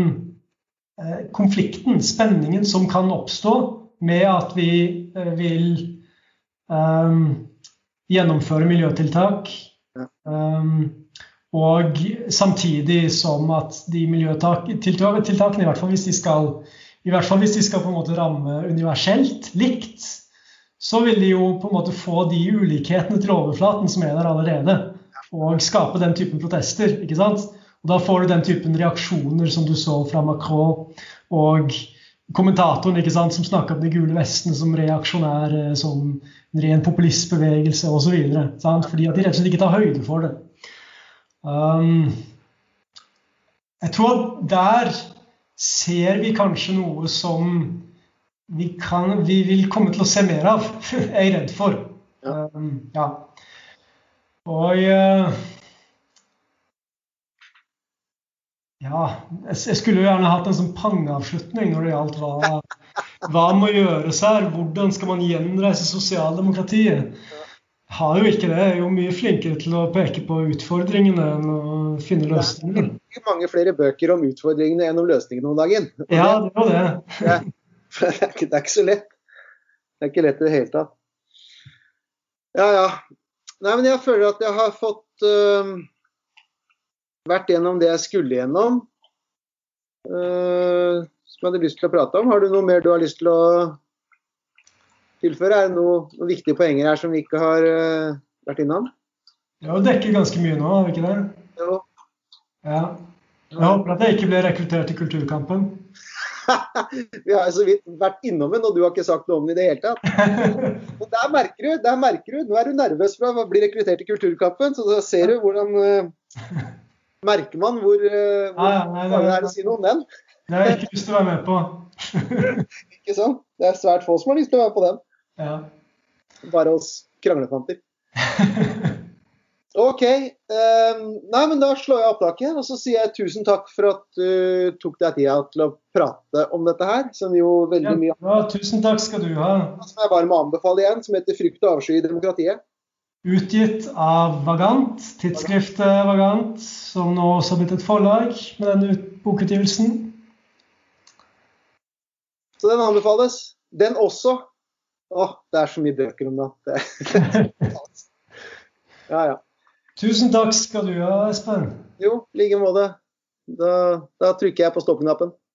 eh, konflikten, spenningen, som kan oppstå med at vi eh, vil Um, gjennomføre miljøtiltak. Um, og samtidig som at de miljøtiltakene, i hvert fall hvis de skal, i hvert fall hvis de skal på en måte ramme universelt likt, så vil de jo på en måte få de ulikhetene til overflaten som er der allerede. Og skape den typen protester. ikke sant? Og Da får du den typen reaksjoner som du så fra Macron og kommentatoren ikke sant, som snakka om de gule vestene som reaksjonær, som en ren populistbevegelse osv. Fordi at de rett og slett ikke tar høyde for det. Um, jeg tror at der ser vi kanskje noe som vi, kan, vi vil komme til å se mer av, er jeg redd for. Um, ja. Og uh, Ja, jeg skulle jo gjerne hatt en sånn pangeavslutning når det gjaldt hva, hva må gjøres her. Hvordan skal man gjenreise sosialdemokratiet? Har jo ikke det. Jeg er jo mye flinkere til å peke på utfordringene enn å finne løsninger. Det er mange flere bøker om utfordringene enn om løsningene om dagen. Ja, det var det. det, er, ikke, det er ikke så lett. Det er ikke lett i det hele tatt. Ja, ja. Nei, men jeg føler at jeg har fått uh, vært gjennom det jeg skulle gjennom. Uh, som jeg hadde lyst til å prate om. Har du noe mer du har lyst til å tilføre? Er det noen noe viktige poenger her som vi ikke har uh, vært innom? Ja, det dekker ganske mye nå, har vi ikke det? Jo. Ja. Jeg håper at jeg ikke ble rekruttert til Kulturkampen. vi har så vidt vært innom den, og du har ikke sagt noe om den i det hele tatt. Og der merker du, der merker du, Nå er du nervøs for å bli rekruttert til Kulturkampen, så da ser du hvordan uh, merker man hvor, hvor ja, nei, nei, det er å si noe om den. Det har jeg ikke lyst til å være med på. ikke sant? Det er svært få som har lyst til å være på den. Ja. Bare oss kranglefanter. OK. Um, nei, men da slår jeg opptaket, og så sier jeg tusen takk for at du tok deg tida til å prate om dette her, som jo veldig mye ja, Tusen takk skal du ha. Som jeg bare må anbefale igjen, som heter 'Frykt og avsky i demokratiet'. Utgitt av Vagant, tidsskriftet Vagant, som nå også har blitt et forlag med denne bokutgivelsen. Så den anbefales. Den også. Å, det er så mye bøker om det. ja, ja. Tusen takk skal du ha, Espen. Jo, i like måte. Da, da trykker jeg på stoppknappen.